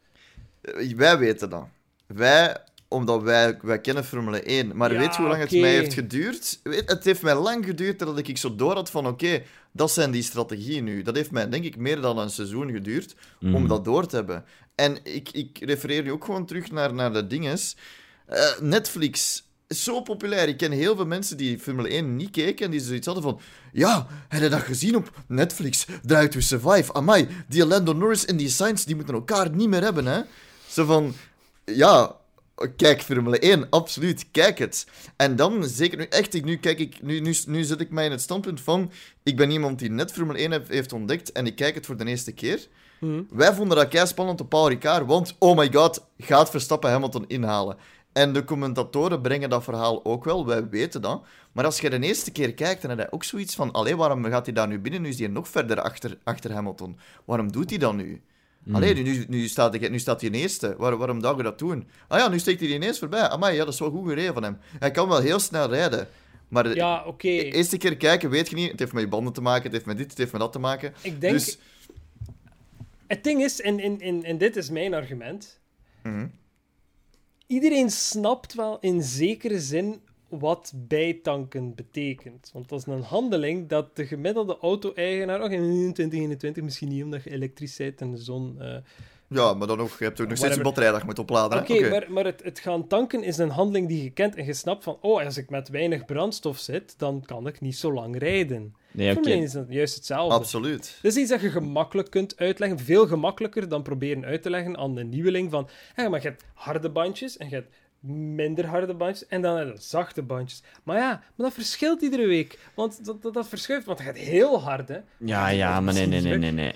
Eh, Wij weten dat. Wij, omdat wij, wij kennen Formule 1. Maar Ja, weet je hoe lang het mij heeft geduurd? Weet, het heeft mij lang geduurd dat ik zo door had van oké, dat zijn die strategieën nu. Dat heeft mij denk ik meer dan een seizoen geduurd Mhm. om dat door te hebben. En ik, ik refereer nu ook gewoon terug naar, naar de dinges. Eh, Netflix is zo populair. Ik ken heel veel mensen die Formule 1 niet keken en die zoiets hadden van... Ja, heb je dat gezien op Netflix? Drive to Survive. Amai, die Lando Norris en die Sainz, die moeten elkaar niet meer hebben, hè? Zo van... Ja, kijk Formule 1, absoluut, kijk het. En dan, zeker nu, echt, nu, kijk ik, nu, nu, nu zit ik mij in het standpunt van... Ik ben iemand die net Formule 1 heeft, heeft ontdekt en ik kijk het voor de eerste keer. Mhm. Wij vonden dat kei spannend op Paul Ricard, want oh my god, gaat Verstappen Hamilton inhalen. En de commentatoren brengen dat verhaal ook wel, wij weten dat. Maar als je de eerste keer kijkt, dan heb je ook zoiets van: allee, waarom gaat hij daar nu binnen? Nu is hij nog verder achter, achter Hamilton. Waarom doet hij dat nu? Allee, nu, nu, staat hij, nu staat hij in eerste. Waar, waarom zou je dat doen? Ah ja, nu steekt hij ineens voorbij. Amai, ja, dat is wel goed gereden van hem. Hij kan wel heel snel rijden. Maar de Ja, oké. de eerste keer kijken, weet je niet. Het heeft met je banden te maken, het heeft met dit, het heeft met dat te maken. Ik denk... Dus, Het ding is, en, en, en, en dit is mijn argument, mhm. iedereen snapt wel in zekere zin wat bijtanken betekent. Want dat is een handeling dat de gemiddelde auto-eigenaar, ook in 2021 misschien niet omdat je elektrisch bent en de zon... eh, Ja, maar dan nog, je hebt ook nog steeds een batterij dat je moet opladen. Oké, maar, maar het, het gaan tanken is een handeling die je kent en je snapt van, oh, als ik met weinig brandstof zit, dan kan ik niet zo lang rijden. Nee, Voor oké. mij is dat juist hetzelfde. Absoluut. Dat is iets dat je gemakkelijk kunt uitleggen. Veel gemakkelijker dan proberen uit te leggen aan de nieuweling van... Hé, maar je hebt harde bandjes en je hebt minder harde bandjes en dan heb je zachte bandjes. Maar ja, maar dat verschilt iedere week. Want dat, dat, dat verschuift. Want je gaat heel hard, hè. Ja, ja, maar nee, nee, nee, nee. nee.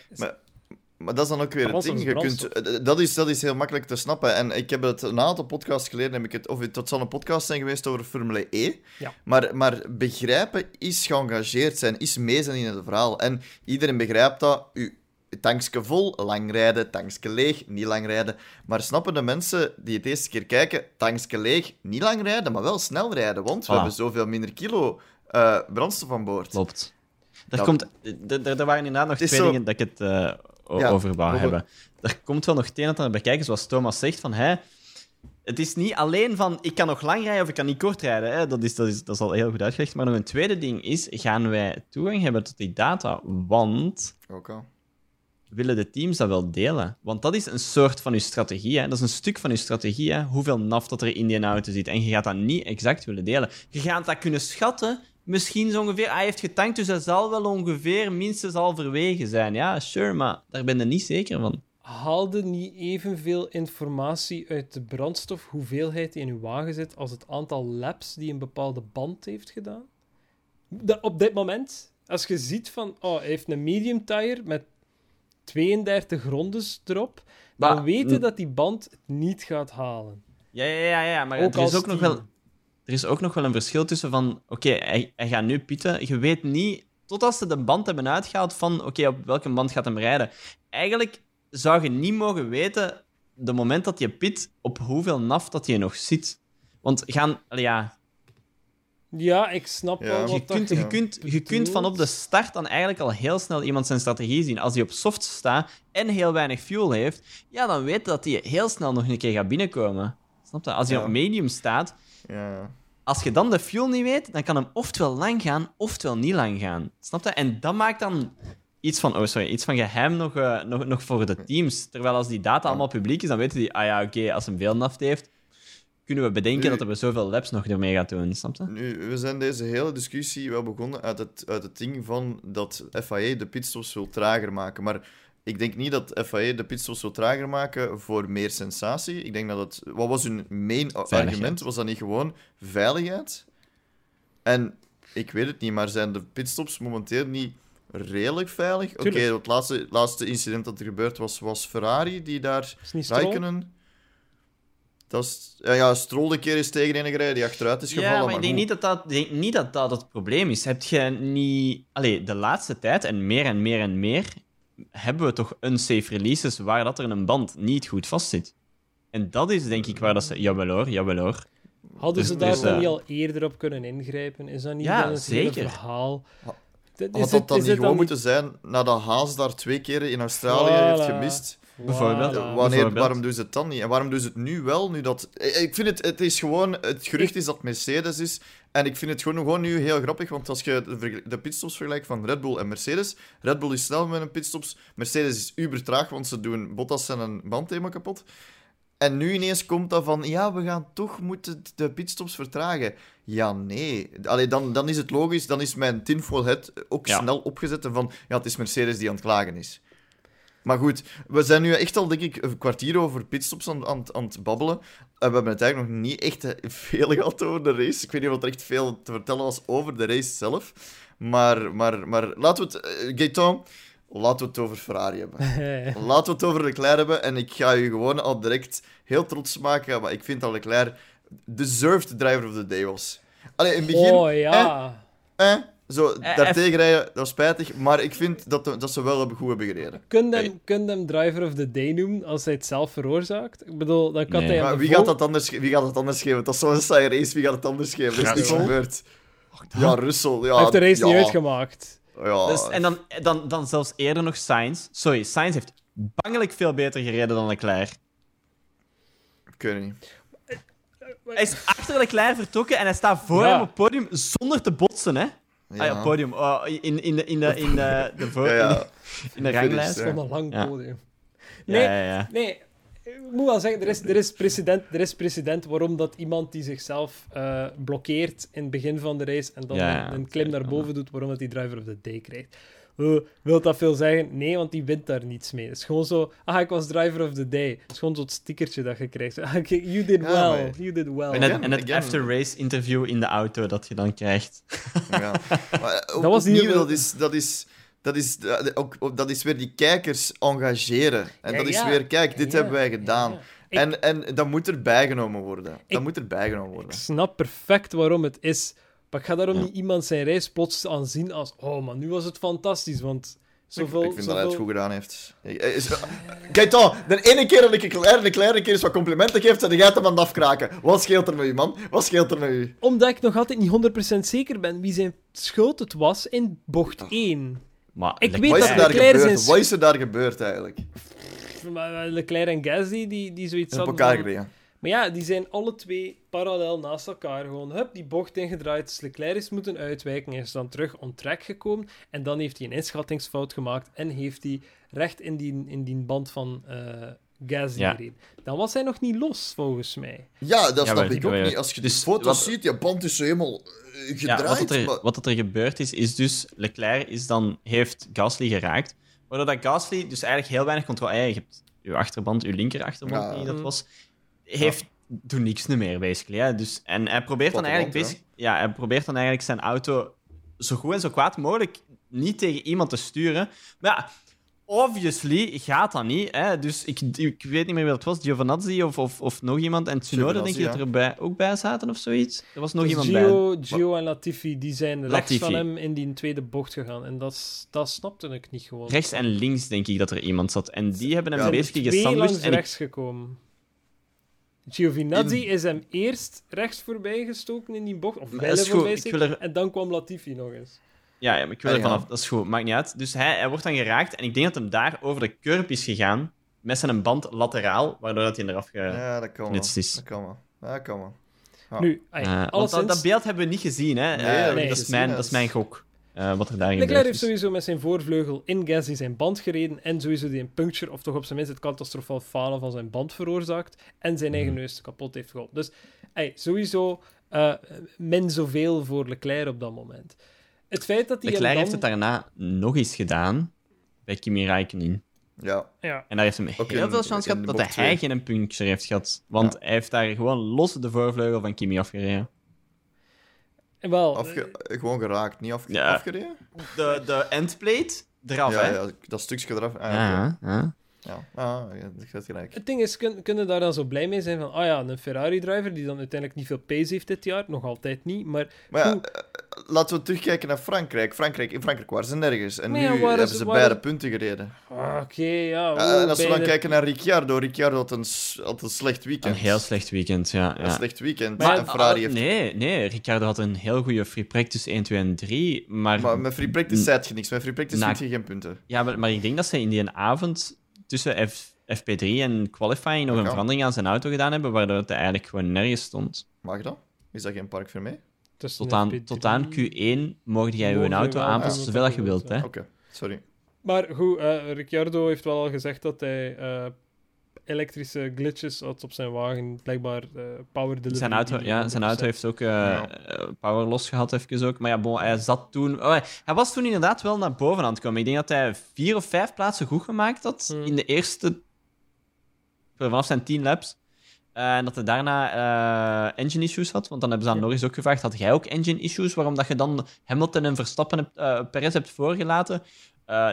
Maar dat is dan ook weer het ding. Je kunt, eh, dat, is, dat is heel makkelijk te snappen. En ik heb het een aantal podcasts geleden, heb ik het, of het dat zal een podcast zijn geweest over Formule E. Ja. Maar, maar begrijpen is geëngageerd zijn, is mee zijn in het verhaal. En iedereen begrijpt dat. U, tankske vol, lang rijden, tankske leeg, niet lang rijden. Maar snappen de mensen die het eerste keer kijken, tankske leeg, niet lang rijden, maar wel snel rijden. Want we Ah. hebben zoveel minder kilo eh, brandstof aan boord. Klopt. Er, Dat- komt, er, er waren inderdaad nog twee zo- dingen dat ik het eh, o- Ja, over wou hebben. Er komt wel nog het een en ander bij kijken, zoals Thomas zegt, van hè, het is niet alleen van ik kan nog lang rijden of ik kan niet kort rijden. Hè. Dat, is, dat, is, dat is al heel goed uitgelegd. Maar nog een tweede ding is, gaan wij toegang hebben tot die data? Want Ook al. Willen de teams dat wel delen? Want dat is een soort van je strategie. Hè? Dat is een stuk van je strategie, hè? hoeveel naf dat er in die auto zit. En je gaat dat niet exact willen delen. Je gaat dat kunnen schatten. Misschien zo ongeveer, hij heeft getankt, dus dat zal wel ongeveer minstens al verwegen zijn. Ja, sure, maar daar ben je niet zeker van. Haalde niet evenveel informatie uit de brandstof, hoeveelheid die in uw wagen zit, als het aantal laps die een bepaalde band heeft gedaan? Da- op dit moment, als je ziet van, oh, hij heeft een medium tire met 32 rondes erop, dan Maar- weten dat die band het niet gaat halen. Ja, ja, ja, ja maar Ook er is als ook nog wel... er is ook nog wel een verschil tussen van... Oké, hij, hij gaat nu pitten. Je weet niet, totdat ze de band hebben uitgehaald, van oké, op welke band gaat hem rijden. Eigenlijk zou je niet mogen weten, de moment dat je pit, op hoeveel naf dat je nog zit. Want gaan... Ja, Ja, ik snap Ja. wel Je wat je dat kunt, je kunt, je kunt van op de start dan eigenlijk al heel snel iemand zijn strategie zien. Als hij op soft staat en heel weinig fuel heeft, ja, dan weet dat hij heel snel nog een keer gaat binnenkomen. Snap je? Als hij Ja. op medium staat, Ja. als je dan de fuel niet weet, dan kan hem oftewel lang gaan, oftewel niet lang gaan. Snap je? En dat maakt dan iets van, oh sorry, iets van geheim nog, eh, nog, nog voor de teams. Terwijl als die data allemaal publiek is, dan weten die, ah ja, oké, als hem veel naft heeft, kunnen we bedenken Nu- dat er zoveel laps nog ermee gaat doen. Snap je? Nu, we zijn deze hele discussie wel begonnen uit het, uit het ding van dat FIA de pitstops wil trager maken. Maar ik denk niet dat FIA de pitstops wil trager maken voor meer sensatie. Ik denk dat het... Wat was hun main argument? Was dat niet gewoon veiligheid? En ik weet het niet, maar zijn de pitstops momenteel niet redelijk veilig? Oké, het laatste, laatste incident dat er gebeurd was, was Ferrari, die daar... is niet Stroll. Raikkonen... Dat is, ja, ja, Stroll een keer is tegen een gereden die achteruit is gevallen. Ja, maar ik denk niet dat dat, denk niet dat dat het probleem is. Heb je niet... Allee, de laatste tijd, en meer en meer en meer, hebben we toch unsafe releases waar dat er een band niet goed vastzit. En dat is denk ik waar dat ze... Jawel hoor, jawel hoor. Hadden Dus- ze daar dus, dan eh, niet al eerder op kunnen ingrijpen? Is dat niet Ja, dan het hele zeker. verhaal? Had het- dat dan is niet het gewoon moeten zijn nadat Haas daar twee keer in Australië Voilà. heeft gemist? Bijvoorbeeld. Wanneer, Bijvoorbeeld. waarom doen ze het dan niet? En waarom doen ze het nu wel? Nu dat... Ik vind het, het is gewoon... Het gerucht is dat Mercedes is. En ik vind het gewoon, gewoon nu heel grappig, want als je de, pitstops vergelijkt van Red Bull en Mercedes, Red Bull is snel met een pitstops, Mercedes is uber traag, want ze doen Bottas en een band helemaal kapot. En nu ineens komt dat van, ja, we gaan toch moeten de pitstops vertragen. Ja, nee. Allee, dan, dan is het logisch, dan is mijn tinfoil head ook Ja. snel opgezet en van, ja, het is Mercedes die aan het klagen is. Maar goed, we zijn nu echt al, denk ik, een kwartier over pitstops aan, aan, aan het babbelen. En we hebben het eigenlijk nog niet echt eh, veel gehad over de race. Ik weet niet of er echt veel te vertellen was over de race zelf. Maar, maar, maar laten we het... Gaëtan, laten we het over Ferrari hebben. Laten we het over Leclerc hebben. En ik ga je gewoon al direct heel trots maken. Maar ik vind dat Leclerc deserved driver of the day was. Allee, in het begin... Oh ja. Eh, eh, zo, Eh, daartegen rijden, dat was spijtig. Maar ik vind dat, de- dat ze wel hebben- goed hebben gereden. Kun je hem, driver of the day noemen als hij het zelf veroorzaakt? Ik bedoel, dan kan Nee. hij Maar wie gaat, dat anders, wie gaat het anders geven? Dat is zo'n saaie race. Wie gaat het anders geven? Er is niks gebeurd. Ja, Russell. Ja, Hij heeft de race ja, niet uitgemaakt. Ja, Dus, en dan, dan, dan zelfs eerder nog Sainz. Sorry, Sainz heeft bangelijk veel beter gereden dan Leclerc. ik weet het niet. Hij is achter Leclerc vertrokken en hij staat voor Ja. hem op het podium zonder te botsen, hè? Ja. Ah ja, podium. Oh, in, in de, in de, in de, de, voor- Ja, ja. in de ranglijst. Van een lang podium. Ja, Nee, ja, ja. nee. Ik moet wel zeggen, er is, er is, precedent, er is precedent waarom dat iemand die zichzelf eh, blokkeert in het begin van de race en dan Ja, ja. een, een klim naar boven doet, waarom dat die driver of the day krijgt. Uh, wil dat veel zeggen? Nee, want die wint daar niets mee. Het is gewoon zo, ah, ik was driver of the day. Het is gewoon zo'n stickertje dat je krijgt. Ah, you did Ja, well, maar- you did well. En het, en het after-race interview in de auto dat je dan krijgt. Ja. Maar, eh, op- Dat was opnieuw, dat is, dat is, dat is, dat is, ook, ook- dat is weer die kijkers engageren. En Ja, dat is ja. weer, kijk, dit Ja, hebben wij gedaan. ja. Ik- En, en dat moet er bijgenomen worden. Dat Ik- moet er bijgenomen Ik worden. snap perfect waarom het is. Maar ik ga daarom Ja. niet iemand zijn reis plots aanzien als oh, maar nu was het fantastisch, want zoveel... ik vind dat hij het goed gedaan heeft. Eh, dan, de ene keer dat ik een kleine, kleine keer eens wat complimenten geef, dan gaat hem aan het afkraken. Wat scheelt er met u, man? Wat scheelt er met u? Omdat ik nog altijd niet 100% zeker ben wie zijn schuld het was in bocht 1. Maar Ik weet Wat is dat er daar Leclerc gebeurd? zijn- Wat is er daar gebeurd eigenlijk? Maar Leclerc en Gasly, die, die zoiets Ze hebben hadden elkaar van- gereden. Maar ja, die zijn alle twee parallel naast elkaar gewoon, hup, die bocht ingedraaid. Dus Leclerc is moeten uitwijken, hij is dan terug on track gekomen. En dan heeft hij een inschattingsfout gemaakt en heeft hij recht in die, in die band van eh Gasly Ja. gereden. Dan was hij nog niet los, volgens mij. Ja, dat Ja, snap maar- ik ook niet. Als je Dus die foto's wat- ziet, je band is zo helemaal eh, Ja, gedraaid. wat, dat er, maar- wat er gebeurd is, is dus Leclerc is dan, heeft Gasly geraakt. Waardoor dat Gasly dus eigenlijk heel weinig controle... Ja, je hebt je achterband, je linker achterband, Ja. die dat was, heeft... Doet niks meer, basically. Hè. Dus, en hij probeert, dan eigenlijk basic- ja, hij probeert dan eigenlijk zijn auto zo goed en zo kwaad mogelijk niet tegen iemand te sturen. Maar ja, obviously gaat dat niet. Hè? Dus ik, ik weet niet meer wie het was, Giovinazzi of, of, of nog iemand. En Tsunoda denk ik dat er bij, ook bij zaten of zoiets. Er was nog Dus iemand bij. Gio, Gio en Latifi die zijn rechts Latifi. van hem in die tweede bocht gegaan. En dat, dat snapte ik niet gewoon. Rechts en links denk ik dat er iemand zat. En die hebben hem Ja, basically gesandwiched. En ik- rechts gekomen. Giovinazzi In- is hem eerst rechts voorbij gestoken in die bocht. Of goed, voorbij er- En dan kwam Latifi nog eens. Ja, ja, maar ik wil Ah, er ja. vanaf. Dat is goed, maakt niet uit. Dus hij, hij wordt dan geraakt. En ik denk dat hem daar over de curb is gegaan. Met zijn band lateraal, waardoor dat hij eraf ge... Ja, dat kan wel. Is. Dat kan wel. Ja, dat kan wel. Ja. Nu, Eh, alleszins, dat, dat beeld hebben we niet gezien, hè? Nee, Eh, dat is gezien, mijn, hè. dat is mijn gok. Eh, wat er daar Leclerc heeft sowieso met zijn voorvleugel in Gasly zijn band gereden en sowieso die een puncture, of toch op zijn minst het catastrofaal falen van zijn band veroorzaakt en zijn eigen Mhm. neus kapot heeft geholpen. Dus sowieso eh, min zoveel voor Leclerc op dat moment. Het feit dat hij Leclerc dan... heeft het daarna nog eens gedaan bij Kimi Räikkönen. Ja, Ja, En daar heeft hem Ook heel in- veel kans gehad dat hij geen puncture heeft gehad. Want Ja. hij heeft daar gewoon los de voorvleugel van Kimi afgereden. Wel... afge gewoon geraakt, niet Ja. afgereden? De, de endplate eraf, ja, hè? ja, dat stukje eraf. Ah. Ja, ja. ja. Ah, ja, dat gelijk. Het ding is, kun, kunnen daar dan zo blij mee zijn van, ah ja, een Ferrari-driver die dan uiteindelijk niet veel pace heeft dit jaar, nog altijd niet, maar Maar ja, Goed. Laten we terugkijken naar Frankrijk. Frankrijk. In Frankrijk waren ze nergens. En nu hebben ze waar beide is- punten gereden. ah, oké, ja. Eh, en als we dan kijken naar Ricciardo. Ricciardo had een, had een slecht weekend. Een heel slecht weekend, ja. Een ja. slecht weekend. Maar- en Ferrari heeft... Nee, nee, Ricciardo had een heel goede free practice 1, 2 en 3. Maar, Maar met free practice zei je niks. Met free practice vind je geen punten. ja, maar, maar ik denk dat ze in die avond tussen F, FP3 en qualifying nog een verandering aan zijn auto gedaan hebben, waardoor het eigenlijk gewoon nergens stond. Mag dat? Is dat geen park voor mij? Tussen Tot aan, FP3. tot aan Q1 mocht jij je auto aanpassen zoveel dat je wilt. Hè? Oké, sorry. Maar goed, eh, Ricciardo heeft wel al gezegd dat hij eh, elektrische glitches had op zijn wagen. Blijkbaar eh, power delivery. Zijn auto, ja, zijn auto 100%. heeft ook eh, Ja. power los gehad, even ook. Maar ja, bon, hij zat toen... oh, hij was toen inderdaad wel naar boven aan het komen. Ik denk dat hij vier of vijf plaatsen goed gemaakt had Hmm. in de eerste... Vanaf zijn tien laps. Eh, en dat hij daarna eh, engine issues had. Want dan hebben ze aan Ja. Norris ook gevraagd, had jij ook engine issues? Waarom dat je dan Hamilton en Verstappen hebt, eh, Perez hebt voorgelaten?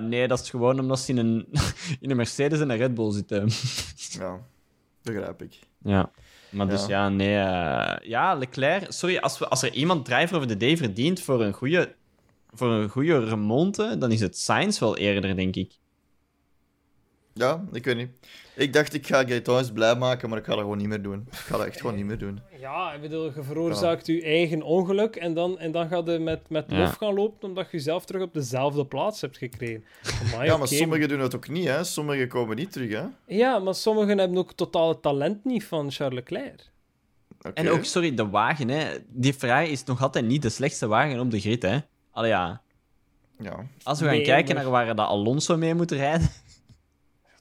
Nee, dat is gewoon omdat ze in een, in een Mercedes en een Red Bull zitten. Ja, begrijp ik. Ja. Maar dus Ja. nee. ja, Leclerc. Sorry, als, we, als er iemand driver of the day verdient voor een goede, voor een goede remonte, dan is het Sainz wel eerder, denk ik. Ja, ik weet niet. Ik dacht, ik ga Gaetan eens blij maken, maar ik ga dat gewoon niet meer doen. Ik ga dat echt gewoon niet meer doen. Ja, ik bedoel, je veroorzaakt je eigen ongeluk en dan, en dan ga je met, met Ja. lof gaan lopen omdat je jezelf terug op dezelfde plaats hebt gekregen. Amai, Ja, maar sommigen doen het ook niet, hè. Sommigen komen niet terug, hè. Ja, maar sommigen hebben ook totaal het talent niet van Charles Leclerc. Oké. En ook, sorry, de wagen, hè. Die Ferrari is nog altijd niet de slechtste wagen op de grid, hè. Allee, ja. Ja. Als we gaan Nee, kijken maar- naar waar dat Alonso mee moet rijden.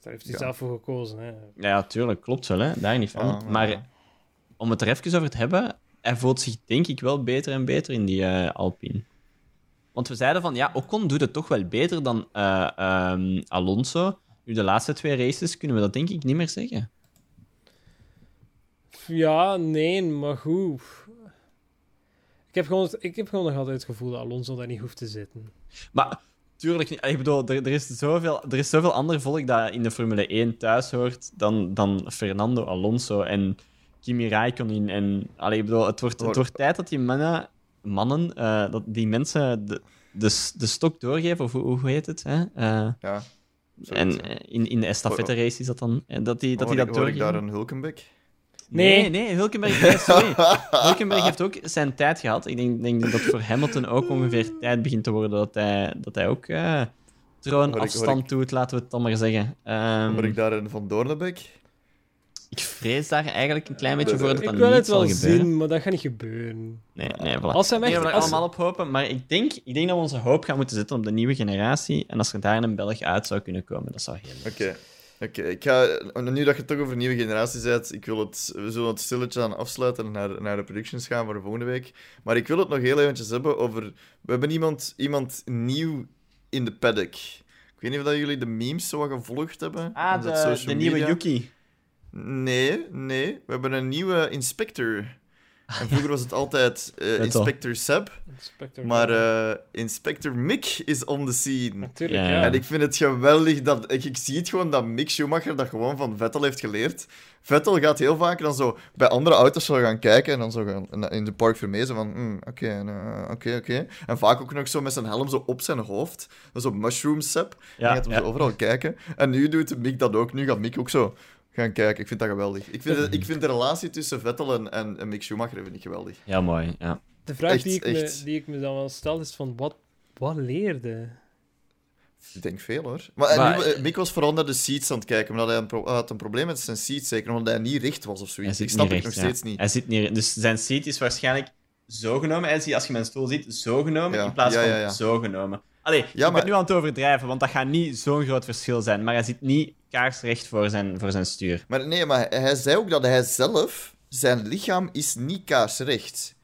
Daar heeft hij Ja. zelf voor gekozen. Hè. Ja, tuurlijk, klopt wel, hè. Daar niet van. Ja. Maar om het er even over te hebben, hij voelt zich denk ik wel beter en beter in die eh, Alpine. Want we zeiden van, ja, Ocon doet het toch wel beter dan eh, ehm, Alonso. Nu, de laatste twee races kunnen we dat denk ik niet meer zeggen. Ja, nee, maar goed. Ik heb, gewoon, ik heb gewoon nog altijd het gevoel dat Alonso daar niet hoeft te zitten. Maar tuurlijk niet. Ik bedoel, er, er, is zoveel, er is zoveel ander volk dat in de Formule 1 thuis hoort dan, dan Fernando Alonso en Kimi Räikkönen. En, allee, ik bedoel, het wordt, het wordt tijd dat die mannen, mannen eh, dat die mensen de, de, de stok doorgeven, of hoe, hoe heet het? Hè? Eh, Ja. En eh, in, in de estafette race is dat dan, dat die dat, die dat hoor ik daar een Hulkenbeck? Nee. Nee, nee, Hulkenberg, nee, sorry. Hulkenberg heeft ook zijn tijd gehad. Ik denk, denk dat voor Hamilton ook ongeveer tijd begint te worden dat hij, dat hij ook eh Hoor ik- troonafstand ik- doet, laten we het dan maar zeggen. Ehm, Hoor ik daar een Van Doornbeek? ik vrees daar eigenlijk een klein beetje voor dat ik dat wil niet het wel zal gebeuren. zien, maar dat gaat niet gebeuren. Nee, nee, voilà. Als we echt... er Als, allemaal op hopen, maar ik denk, ik denk dat we onze hoop gaan moeten zetten op de nieuwe generatie. En als er daar een Belg uit zou kunnen komen, dat zou heel leuk Oké. Oké, ik ga... Nu dat je het toch over nieuwe generatie bent, ik wil het... We zullen het stilletje aan afsluiten en naar, naar de predictions gaan voor de volgende week. Maar ik wil het nog heel eventjes hebben over... We hebben iemand, iemand nieuw in de paddock. Ik weet niet of dat jullie de memes zo wat gevolgd hebben. Ah, de, de nieuwe. Yuki. Nee, nee. We hebben een nieuwe inspector. En vroeger was het altijd eh. Inspector Seb. Inspector Maar eh, Inspector Mick is on the scene. Natuurlijk, Ja. En ik vind het geweldig dat... Ik, ik zie het gewoon dat Mick Schumacher dat gewoon van Vettel heeft geleerd. Vettel gaat heel vaak dan zo bij andere auto's zo gaan kijken en dan zo gaan in de park vermezen van... hmm, Oké, eh, oké, oké. En vaak ook nog zo met zijn helm zo op zijn hoofd. Dat is op mushroom sap. Ja, Ja, gaat hem ja. zo overal kijken. En nu doet Mick dat ook. Nu gaat Mick ook zo gaan kijken. Ik vind dat geweldig. Ik vind, het- ik vind de relatie tussen Vettel en, en, en Mick Schumacher vind ik geweldig. Ja, mooi. Ja. De vraag Echt, die, ik me, die ik me dan wel stel is van, wat, wat leerde? Ik denk veel hoor. Maar, en Maar- nu, eh, Mick was vooral naar de seats aan het kijken, omdat hij een, pro- had een probleem met zijn seats, zeker omdat hij niet recht was of Hij zoiets. zit Ik snap niet het recht, nog ja. steeds niet. Hij zit niet... Dus zijn seat is waarschijnlijk zo genomen. Hij ziet, als je mijn stoel ziet, zo genomen Ja, in plaats ja, van zo genomen. Allee, Ja, ik maar- ben nu aan het overdrijven, want dat gaat niet zo'n groot verschil zijn. Maar hij zit niet kaarsrecht voor zijn, voor zijn stuur. Maar nee, maar hij, zei ook dat hij zelf, zijn lichaam is niet kaarsrecht.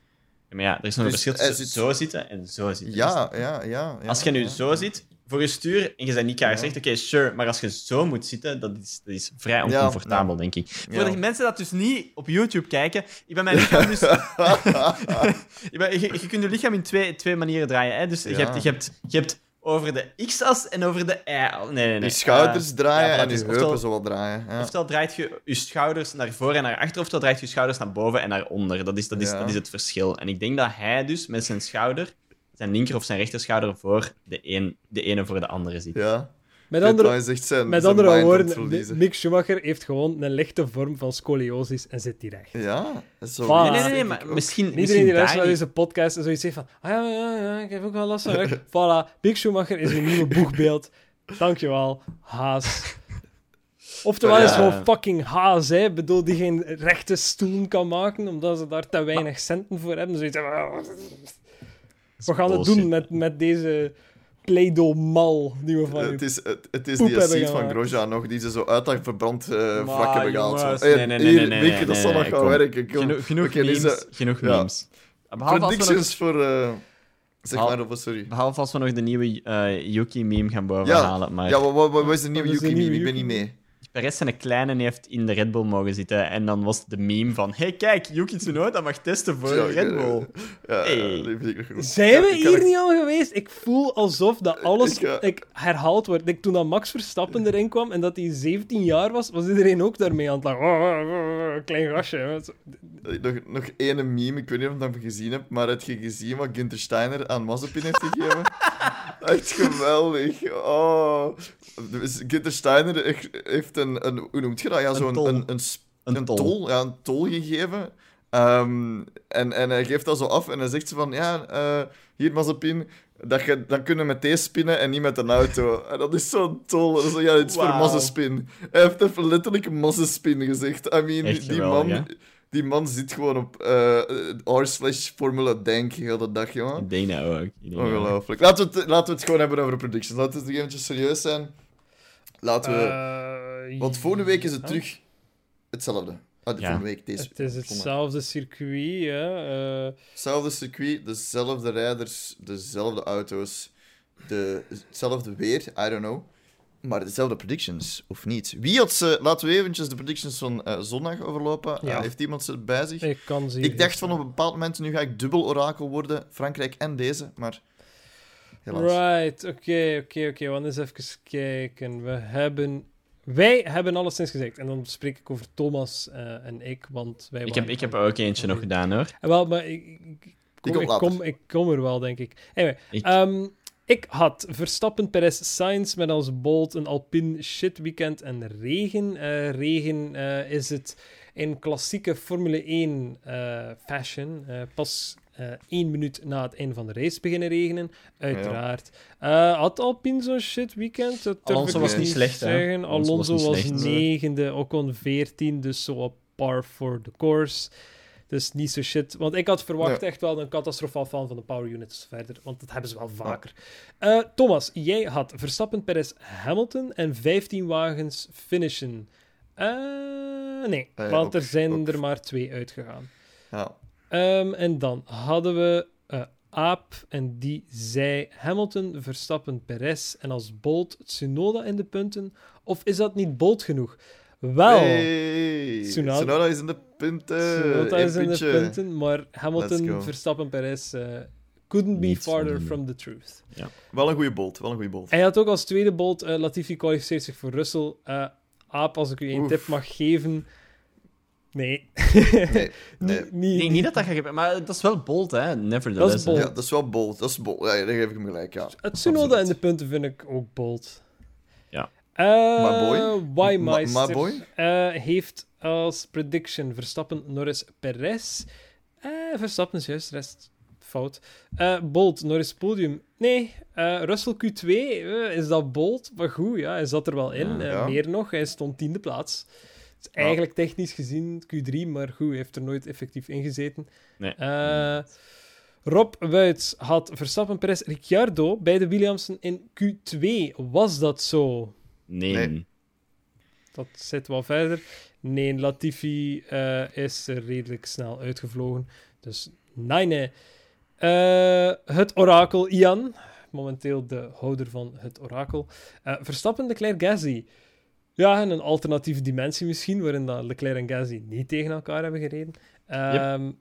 Maar ja, er is nog een Dus verschil hij tussen zit- zo zitten en zo zitten. Ja, ja, ja. ja Als je nu ja. zo zit, voor je stuur, en je bent niet kaarsrecht, oké, sure. Maar als je zo moet zitten, dat is, dat is vrij oncomfortabel, denk ik. Voor de mensen dat dus niet op YouTube kijken, ik ben mijn lichaam dus... ben, je, je kunt je lichaam in twee, twee manieren draaien. Hè? Dus je, hebt, je, hebt, je hebt over de x-as en over de y-as. Nee, nee, nee. Je schouders draaien ja, en dus je oftewel- heupen zo wat draaien. Ja. Oftewel draait je je schouders naar voren en naar achter, oftewel draait je je schouders naar boven en naar onder. Dat is, dat is, Ja. dat is het verschil. En ik denk dat hij dus met zijn schouder, zijn linker of zijn rechterschouder, voor de, een, de ene voor de andere zit. ja. Met andere, zijn, met zijn andere woorden. Mick Schumacher heeft gewoon een lichte vorm van scoliosis en zit hier recht. Ja, zo Voilà. Nee, nee, nee, maar misschien, Iedereen misschien die luistert naar deze podcast en zoiets zegt van, ah ja, ja, ja, ik heb ook wel last van rug. voilà, Mick Schumacher is een nieuwe boegbeeld. Dankjewel, Haas. Oftewel Ja. is gewoon fucking Haas, hè. Ik bedoel, die geen rechte stoel kan maken, omdat ze daar te weinig centen voor hebben. Zoiets van, "Ah, we gaan het doen met, met deze Play-Doh-mal die we van Het is, het, het is die seat van. Grosjean nog, die ze zo uit dat verbrand eh Maar, vlak hebben gehaald. Hey, nee, nee, nee, hier, nee, nee, dat nee, zal nog nee, gaan werken. Genoeg, memes. deze- genoeg ja. memes. Behalve als, we nog, Predictions voor... eh, zeg maar, of sorry. behalve als we nog de nieuwe eh, Yuki-meme gaan bovenhalen. Maar Ja, wat, wat, wat is de nieuwe Wat is de Yuki meme? nieuwe Ik ben niet mee. Perez zijn kleine heeft in de Red Bull mogen zitten. En dan was de meme van: hey, kijk, Yuki Tsunoda mag testen voor Ja, Red ik- Bull. Ja, Hey. ik nog goed. Zijn Ja, we ik hier niet al geweest? Ik voel alsof dat alles Ik ik, herhaald wordt. Ik, toen dat Max Verstappen erin kwam en dat hij 17 jaar was, was iedereen ook daarmee aan het lachen. Oh, oh, oh, klein gastje. Nog, nog ene meme, ik weet niet of je dat gezien hebt, maar heb je gezien wat Günther Steiner aan Mazepin heeft gegeven? Echt geweldig. Oh. Dus Günther Steiner heeft een, een hoe noemt je dat? Ja, Een zo'n tol. een, een, Een een tol. tol. Ja, een tol gegeven. Ehm, en, en hij geeft dat zo af en hij zegt zo van, ja, eh, hier Mazepin, dat je, dan kunnen we met deze spinnen en niet met een auto. En dat is zo'n tol. Dat is zo, ja, het is voor Wauw. Mazespin. Hij heeft even letterlijk Mazespin gezegd. I mean, Echt die geweldig, man... hè? Die man zit gewoon op uh, r slash Formula Denk heel de dag, jongen. Ik denk dat ook. Ik denk dat ook. Ongelooflijk. Laten we, het, laten we het gewoon hebben over predictions. Laten we het nog eventjes serieus zijn. Laten we... Eh, Want volgende week is het terug hetzelfde. Ah, de Ja. week, deze Het is hetzelfde circuit, ja. eh, Hetzelfde circuit, dezelfde rijders, dezelfde auto's, de, hetzelfde weer, I don't know. Maar dezelfde predictions, of niet? Wie had ze... Laten we eventjes de predictions van eh, zondag overlopen. Ja. Eh, heeft iemand ze bij zich? ik kan ze hier Ik dacht van op een bepaald moment, nu ga ik dubbel orakel worden. Frankrijk en deze, maar... Helaas. Right, oké, oké, oké. Want eens even kijken. We hebben... Wij hebben alleszins gezegd. En dan spreek ik over Thomas eh, en ik, want wij Ik heb, ik heb er ook eentje nog gedaan hoor. Eh, Wel, maar ik, ik, ik kom, ik, kom, ik kom er wel, denk ik. Anyway, Ik- ehm, ik had Verstappen, Perez, Sainz met als bolt een Alpine shit weekend en regen. Eh, regen eh, is het in klassieke Formule 1 eh, fashion. eh, pas eh, één minuut na het einde van de race beginnen regenen, uiteraard. Eh, had Alpine zo'n shit weekend? Dat Alonso was niet slecht, hè? Alonso Alonso was negende, Ocon veertien, dus zo op par for the course. Dus niet zo shit. Want ik had verwacht Ja. echt wel een catastrofaal van van de power units verder. Want dat hebben ze wel vaker. Eh, Thomas, jij had Verstappen, Perez, Hamilton en 15 wagens finishen. Eh, nee, want ook- er zijn ook. er maar twee uitgegaan. Ja. Ehm, en dan hadden we eh, Aap en die zei Hamilton, Verstappen, Perez en als Bolt Tsunoda in de punten. Of is dat niet Bolt genoeg? Wel, Hey. Tsunoda- Tsunoda is in de punten. Tsunoda is in de punten, maar Hamilton. Verstappen, Perez eh, couldn't be Niet farther van- from the truth. Wel een goede bolt, wel een goede bolt. Hij had ook als tweede bolt, eh, Latifi kwalificeert zich voor Russell. Eh, Aap, als ik u één tip mag geven... Nee. Nee, nee. Niet- Ik niet- denk niet dat dat gaat gebeuren, maar dat is wel bold, hè? Nevertheless. Dat is bold. Ja, dat is wel bold. Dat is bold. Ja, daar geef ik hem gelijk, ja. Het Tsunoda in de punten vind ik ook bold. Ja. Eh, My boy? My- boy? eh, heeft als prediction Verstappen, Norris, Perez. Eh, Verstappen is juist, rest fout. Eh, bold, Norris podium. Nee, eh, Russell Q2, eh, is dat bold? Maar goed, ja, hij zat er wel in. Ja. Eh, Ja. Meer nog, hij stond tiende plaats. Eigenlijk technisch gezien Q3, maar goed, hij heeft er nooit effectief in gezeten. Nee. Eh, Rob Wuits had Verstappen, Perez, Ricciardo bij de Williamsen in Q2. Was dat zo? Nee. Nee. Dat zit wel verder. Nee, Latifi eh, is er redelijk snel uitgevlogen. Dus nee, nee. Eh, het orakel Ian, momenteel de houder van het orakel. Eh, Verstappen, Leclerc, Gasly. Ja, en een alternatieve dimensie misschien, waarin dat Leclerc en Gasly niet tegen elkaar hebben gereden. Ehm,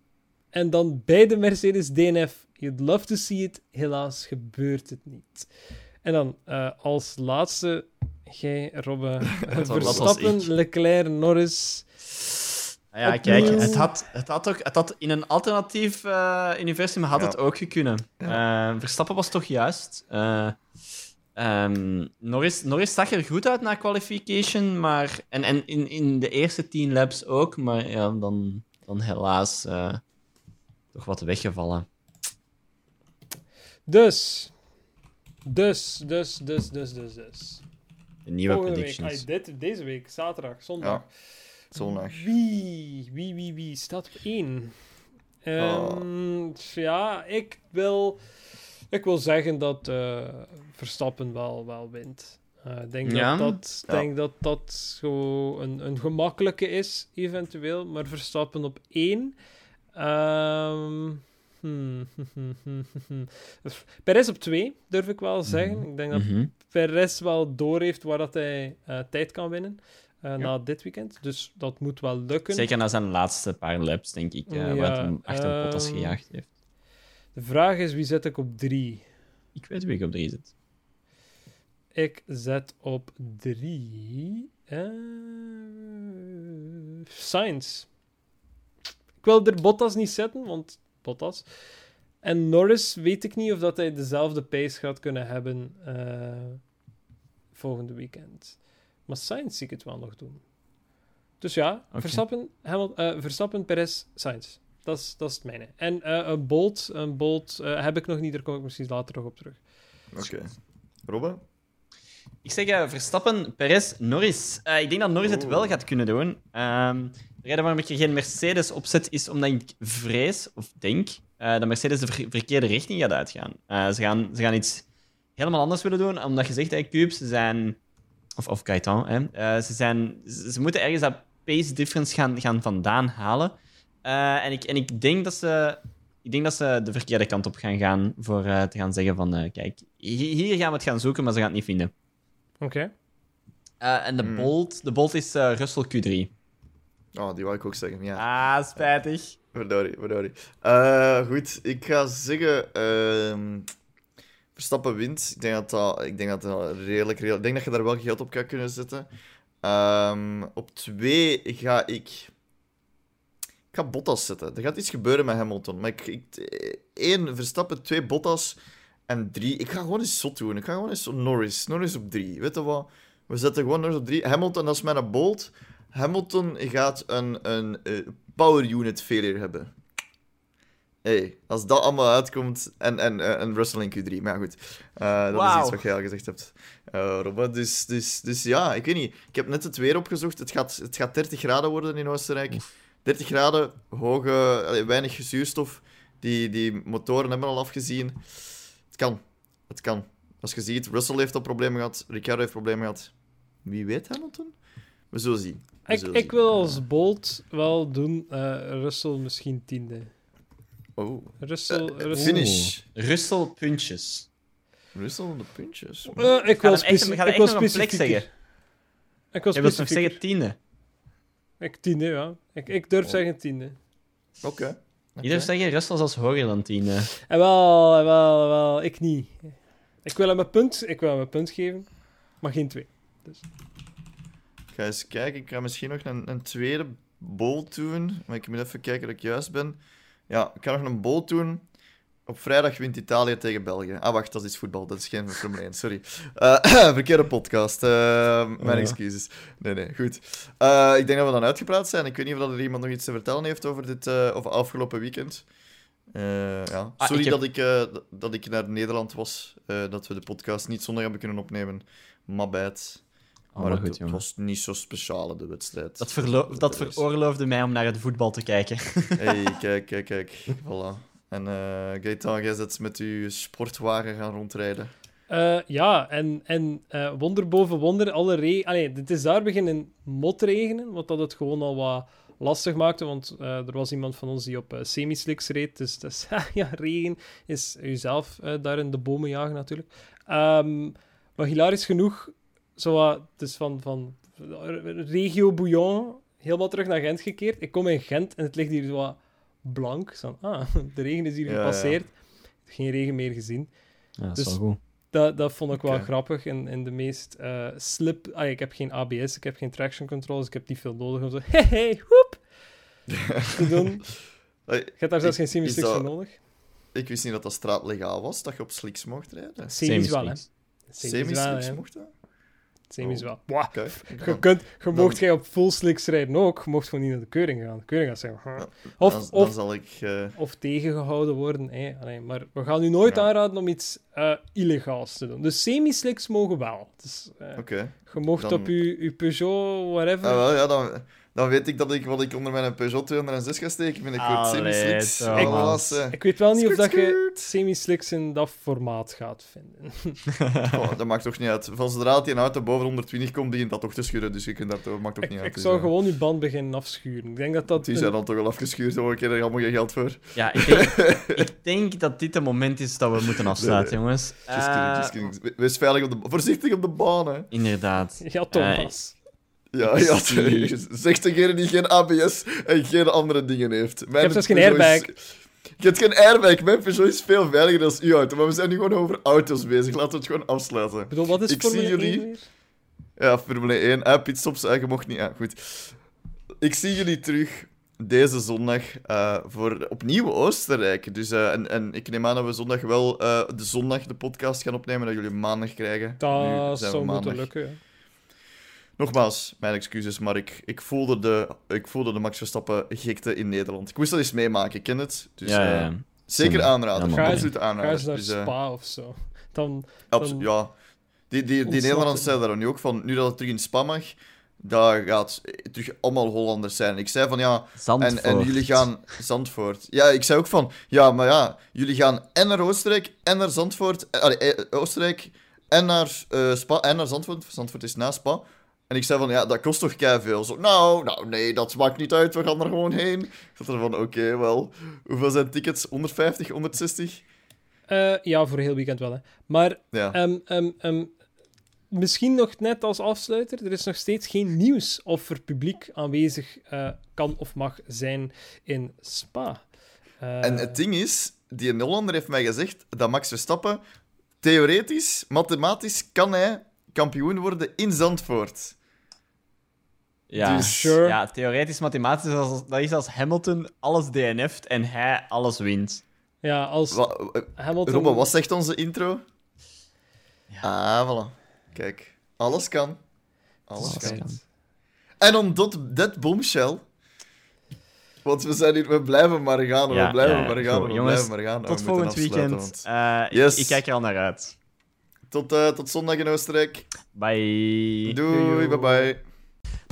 En dan bij de Mercedes DNF. You'd love to see it. Helaas gebeurt het niet. En dan eh, als laatste, jij, Robbe. Verstappen. Leclerc, Norris. Ah Ja, Opnieuw. kijk, het had, het had ook het had in een alternatief eh, universum had Ja. het ook gekunnen. Eh, Verstappen was toch juist. Eh, ehm, Norris, Norris zag er goed uit na qualification, maar, en, en in, in de eerste tien laps ook, maar ja, dan, dan helaas eh, toch wat weggevallen. Dus. Dus, dus, dus, dus, dus, dus. De nieuwe Volgende week, predictions. ah, dit, deze week, zaterdag, zondag. Ja, zondag. Wie, wie, wie, wie staat op één? Ehm, Oh. Ja, ik wil, ik wil zeggen dat eh, Verstappen wel, wel wint. Eh, Ik denk, Ja? dat, dat, Ja. denk dat dat zo een, een gemakkelijke is, eventueel. Maar Verstappen op één. Ehm hmm, Perez op twee, durf ik wel zeggen. Ik denk dat Mhm. Perez wel door heeft waar dat hij eh, tijd kan winnen na dit weekend. Dus dat moet wel lukken. Zeker na zijn laatste paar laps, denk ik, eh, Ja, wat hem achter ehm, Bottas gejaagd heeft. De vraag is, wie zet ik op drie? Ik weet wie ik op drie zit. Ik zet op drie... eh Sainz. Ik wil er Bottas niet zetten, want Bottas. En Norris weet ik niet of dat hij dezelfde pace gaat kunnen hebben eh, volgende weekend. Maar Sainz zie ik het wel nog doen. Dus ja, Oké. Verstappen, Hamil- eh, Verstappen, Perez, Sainz. Dat is, dat is het mijne. En eh, een Bolt, een Bolt eh, heb ik nog niet, daar kom ik misschien later nog op terug. Oké. Robbe? Ik zeg eh, Verstappen, Perez, Norris. Eh, ik denk dat Norris het Oh. wel gaat kunnen doen. Ehm, de reden waarom ik er geen Mercedes op zet, is omdat ik vrees, of denk, eh, dat Mercedes de ver- verkeerde richting gaat uitgaan. Eh, ze, gaan. Ze gaan iets helemaal anders willen doen, omdat je zegt, hey, Cubes, ze zijn... Of, of Gaetan, hè. Eh, ze, zijn, ze, ze moeten ergens dat pace difference gaan, gaan vandaan halen. Eh, en, ik, en ik denk dat ze... Ik denk dat ze de verkeerde kant op gaan gaan voor eh, te gaan zeggen van, eh, kijk, hi- hier gaan we het gaan zoeken, maar ze gaan het niet vinden. Oké. Eh, en de Hmm. Bolt, de Bolt is Russell Q3. Oh, die wou ik ook zeggen. Ja, Ah, spijtig. verdorie, verdorie. Eh, goed, ik ga zeggen... ehm, Verstappen wint. Ik denk dat dat, ik denk dat dat redelijk, redelijk... Ik denk dat je daar wel geld op kan kunnen zetten. Ehm, op twee ga ik... Ik ga Bottas zetten. Er gaat iets gebeuren met Hamilton. Maar ik... ik één, Verstappen. Twee, Bottas. En drie... Ik ga gewoon eens zot doen. Ik ga gewoon eens Norris. Norris op drie. Weet je wat? We zetten gewoon Norris op drie. Hamilton, dat is mijn bolt. Hamilton gaat een, een eh, power unit failure hebben. hey, als dat allemaal uitkomt. En, en, eh, en Russell in Q3. Maar ja, goed. Eh, dat is iets wat jij al gezegd hebt. Robert, dus, dus, dus ja, ik weet niet. Ik heb net het weer opgezocht. Het gaat, het gaat 30 graden worden in Oostenrijk. 30 graden, hoge, allee, weinig zuurstof. Die, die motoren hebben al afgezien. Het kan. Het kan. Als je ziet, Russell heeft al problemen gehad. Ricciardo heeft problemen gehad. Wie weet Hamilton? We zullen zien. We Ik, zullen ik zien. wil als Bolt wel doen eh Russell misschien tiende. Oh. Russell, Eh, Russell. finish. Russell puntjes. Russell de puntjes. Ik Ga wil hem echt, speci- ga ik wil specifieker. zeggen. Ik wil Je wilt nog specifieker. zeggen tiende. Ik tiende, ja. Ik, ik durf zeggen tiende. Oké. Ieder zeggen Rust was als hoger dan 10. eh. En wel, en wel, en wel. Ik niet. Ik wil hem een punt, ik wil hem een punt geven, maar geen twee. Ik ga eens kijken. Ik ga misschien nog een, een tweede bowl doen. Maar ik moet even kijken dat ik juist ben. Ja, ik ga nog een bowl doen. Op vrijdag wint Italië tegen België. Ah, wacht, dat is voetbal. Dat is geen Formule 1, sorry. Eh, verkeerde podcast. Eh, mijn ja. excuses. Nee, nee, goed. Eh, ik denk dat we dan uitgepraat zijn. Ik weet niet of er iemand nog iets te vertellen heeft over dit over afgelopen weekend. Ja. Ah, Sorry ik heb- dat, ik, dat ik naar Nederland was. Dat we de podcast niet zondag hebben kunnen opnemen. Maar het. Allemaal maar goed, het, was niet zo speciaal, de wedstrijd. Dat, dat veroorloofde mij om naar het voetbal te kijken. Hey, kijk, kijk, kijk. Voilà. En uh, Gaetan, jij zit met uw sportwagen gaan rondrijden. Uh, ja, en, en uh, wonder boven wonder, alle regen... Het is daar beginnen motregenen, wat dat het gewoon al wat lastig maakte, want er was iemand van ons die op uh, semi-slicks reed, dus, dus ja, regen is jezelf daar in de bomen jagen natuurlijk. Um, maar hilarisch genoeg, zo het is van, van regio Bouillon helemaal terug naar Gent gekeerd. Ik kom in Gent en het ligt hier zo blank. Zo, ah, de regen is hier Ja, gepasseerd. Geen regen meer gezien. Ja, dat Dus- is wel goed. Dat, dat vond ik wel grappig. In, in de meest eh, slip... Ah, ik heb geen ABS, ik heb geen traction control, dus ik heb niet veel nodig om zo... Hey, hey, woep! te doen. Je hebt daar zelfs geen is semi-slicks dat- voor nodig. ik wist niet dat dat straatlegaal was, dat je op slicks mocht rijden. Semis wel, hè. Semi-slicks. Hè. mocht dat? Semis Oh. wel. Oké. Je, kunt, je mocht jij op full slicks rijden ook, je mocht gewoon niet naar de keuring gaan. De keuring gaat zeggen... huh. Ja, Of, dan, dan of, zal ik... eh, of tegengehouden worden. Allee, maar we gaan u nooit Ja. aanraden om iets eh, illegaals te doen. Dus semi-slicks mogen wel. Dus, eh, Oké. je mocht op uw, uw Peugeot, whatever... Ah, wel, ja, dan, dan weet ik dat ik wat ik onder mijn Peugeot 206 ga steken binnenkort. Allee, Semi-slicks. Eh. Ik weet wel niet of dat je semi-slicks in dat formaat gaat vinden. Oh, dat maakt toch niet uit. Van zodra het een auto boven 120 komt, begint dat toch te schuren. Dus je kunt dat toch, maakt toch Ik, niet uit. ik Dus, zou eh, gewoon je band beginnen afschuren. Ik denk dat dat... Die een- zijn dan toch wel afgeschuurd. Hoor. Ik heb er allemaal geen geld voor. Ja, ik denk, ik denk dat dit het moment is dat we moeten afsluiten, Nee, jongens. Just kidding, Eh, just kidding. We- Wees veilig op de... Voorzichtig op de baan, hè. Inderdaad. Ja, Thomas. Ja, ja. Zegt degene die geen ABS en geen andere dingen heeft. Mijn hebt zelfs geen is- airbag. Je hebt geen airbag. Mijn Peugeot is veel veiliger dan uw auto. Maar we zijn nu gewoon over auto's bezig. Laten we het gewoon afsluiten. Ik bedoel, wat is Ik zie jullie- 1 weer? Ja, Formule 1. Eh, pitstops, eh, je mocht niet. Ja, goed. Ik zie jullie terug deze zondag eh, voor opnieuw Oostenrijk. Dus, eh, en, en ik neem aan dat we zondag wel eh, de zondag de podcast gaan opnemen, dat jullie maandag krijgen. Dat zou moeten lukken, ja. Nogmaals, mijn excuses, maar ik, ik, voelde de, ik voelde de Max Verstappen gekte in Nederland. Ik moest dat eens meemaken, ik ken het. Dus ja, ja, eh, ja. zeker Ja, aanraden. absoluut Ga aanraden. naar Dus, eh, Spa of zo. Dan, dan- ja. Die, die, die Nederlanders zeiden daar nu ook van, nu dat het terug in Spa mag, daar gaat terug allemaal Hollanders zijn. Ik zei van, ja, en, Zandvoort. en jullie gaan Zandvoort. Ja, ik zei ook van, ja, maar ja, jullie gaan en naar Oostenrijk en naar Zandvoort. eh, allee, Oostenrijk en naar eh, Spa en naar Zandvoort. Zandvoort is na Spa. En ik zei van, ja, dat kost toch veel. Zo, nou, nou, nee, dat maakt niet uit, we gaan er gewoon heen. Ik zat er van, oké, wel. Hoeveel zijn tickets? 150, 160? eh, ja, voor heel weekend wel, hè. Maar Ja. ehm, ehm, ehm, misschien nog net als afsluiter, er is nog steeds geen nieuws of er publiek aanwezig eh, kan of mag zijn in Spa. Eh, En het ding is, die Hollander heeft mij gezegd dat Max Verstappen theoretisch, mathematisch, kan hij kampioen worden in Zandvoort. Ja. Dus- Sure. ja, theoretisch, mathematisch, dat is, dat is als Hamilton alles DNF't en hij alles wint. Ja, als Wa- Hamilton... Robbe, wat zegt onze intro? Ah, voilà. Kijk, alles kan. Alles Alles kan. kan. En om dat, dat bombshell... Want we zijn hier, we blijven maar gaan, we Ja, blijven ja, ja. maar gaan, Goed, we jongens, blijven maar gaan. Tot We volgend weekend. want- Eh, Yes. ik, ik kijk er al naar uit. Tot, eh, tot zondag in Oostenrijk. Bye. Doei, bye bye.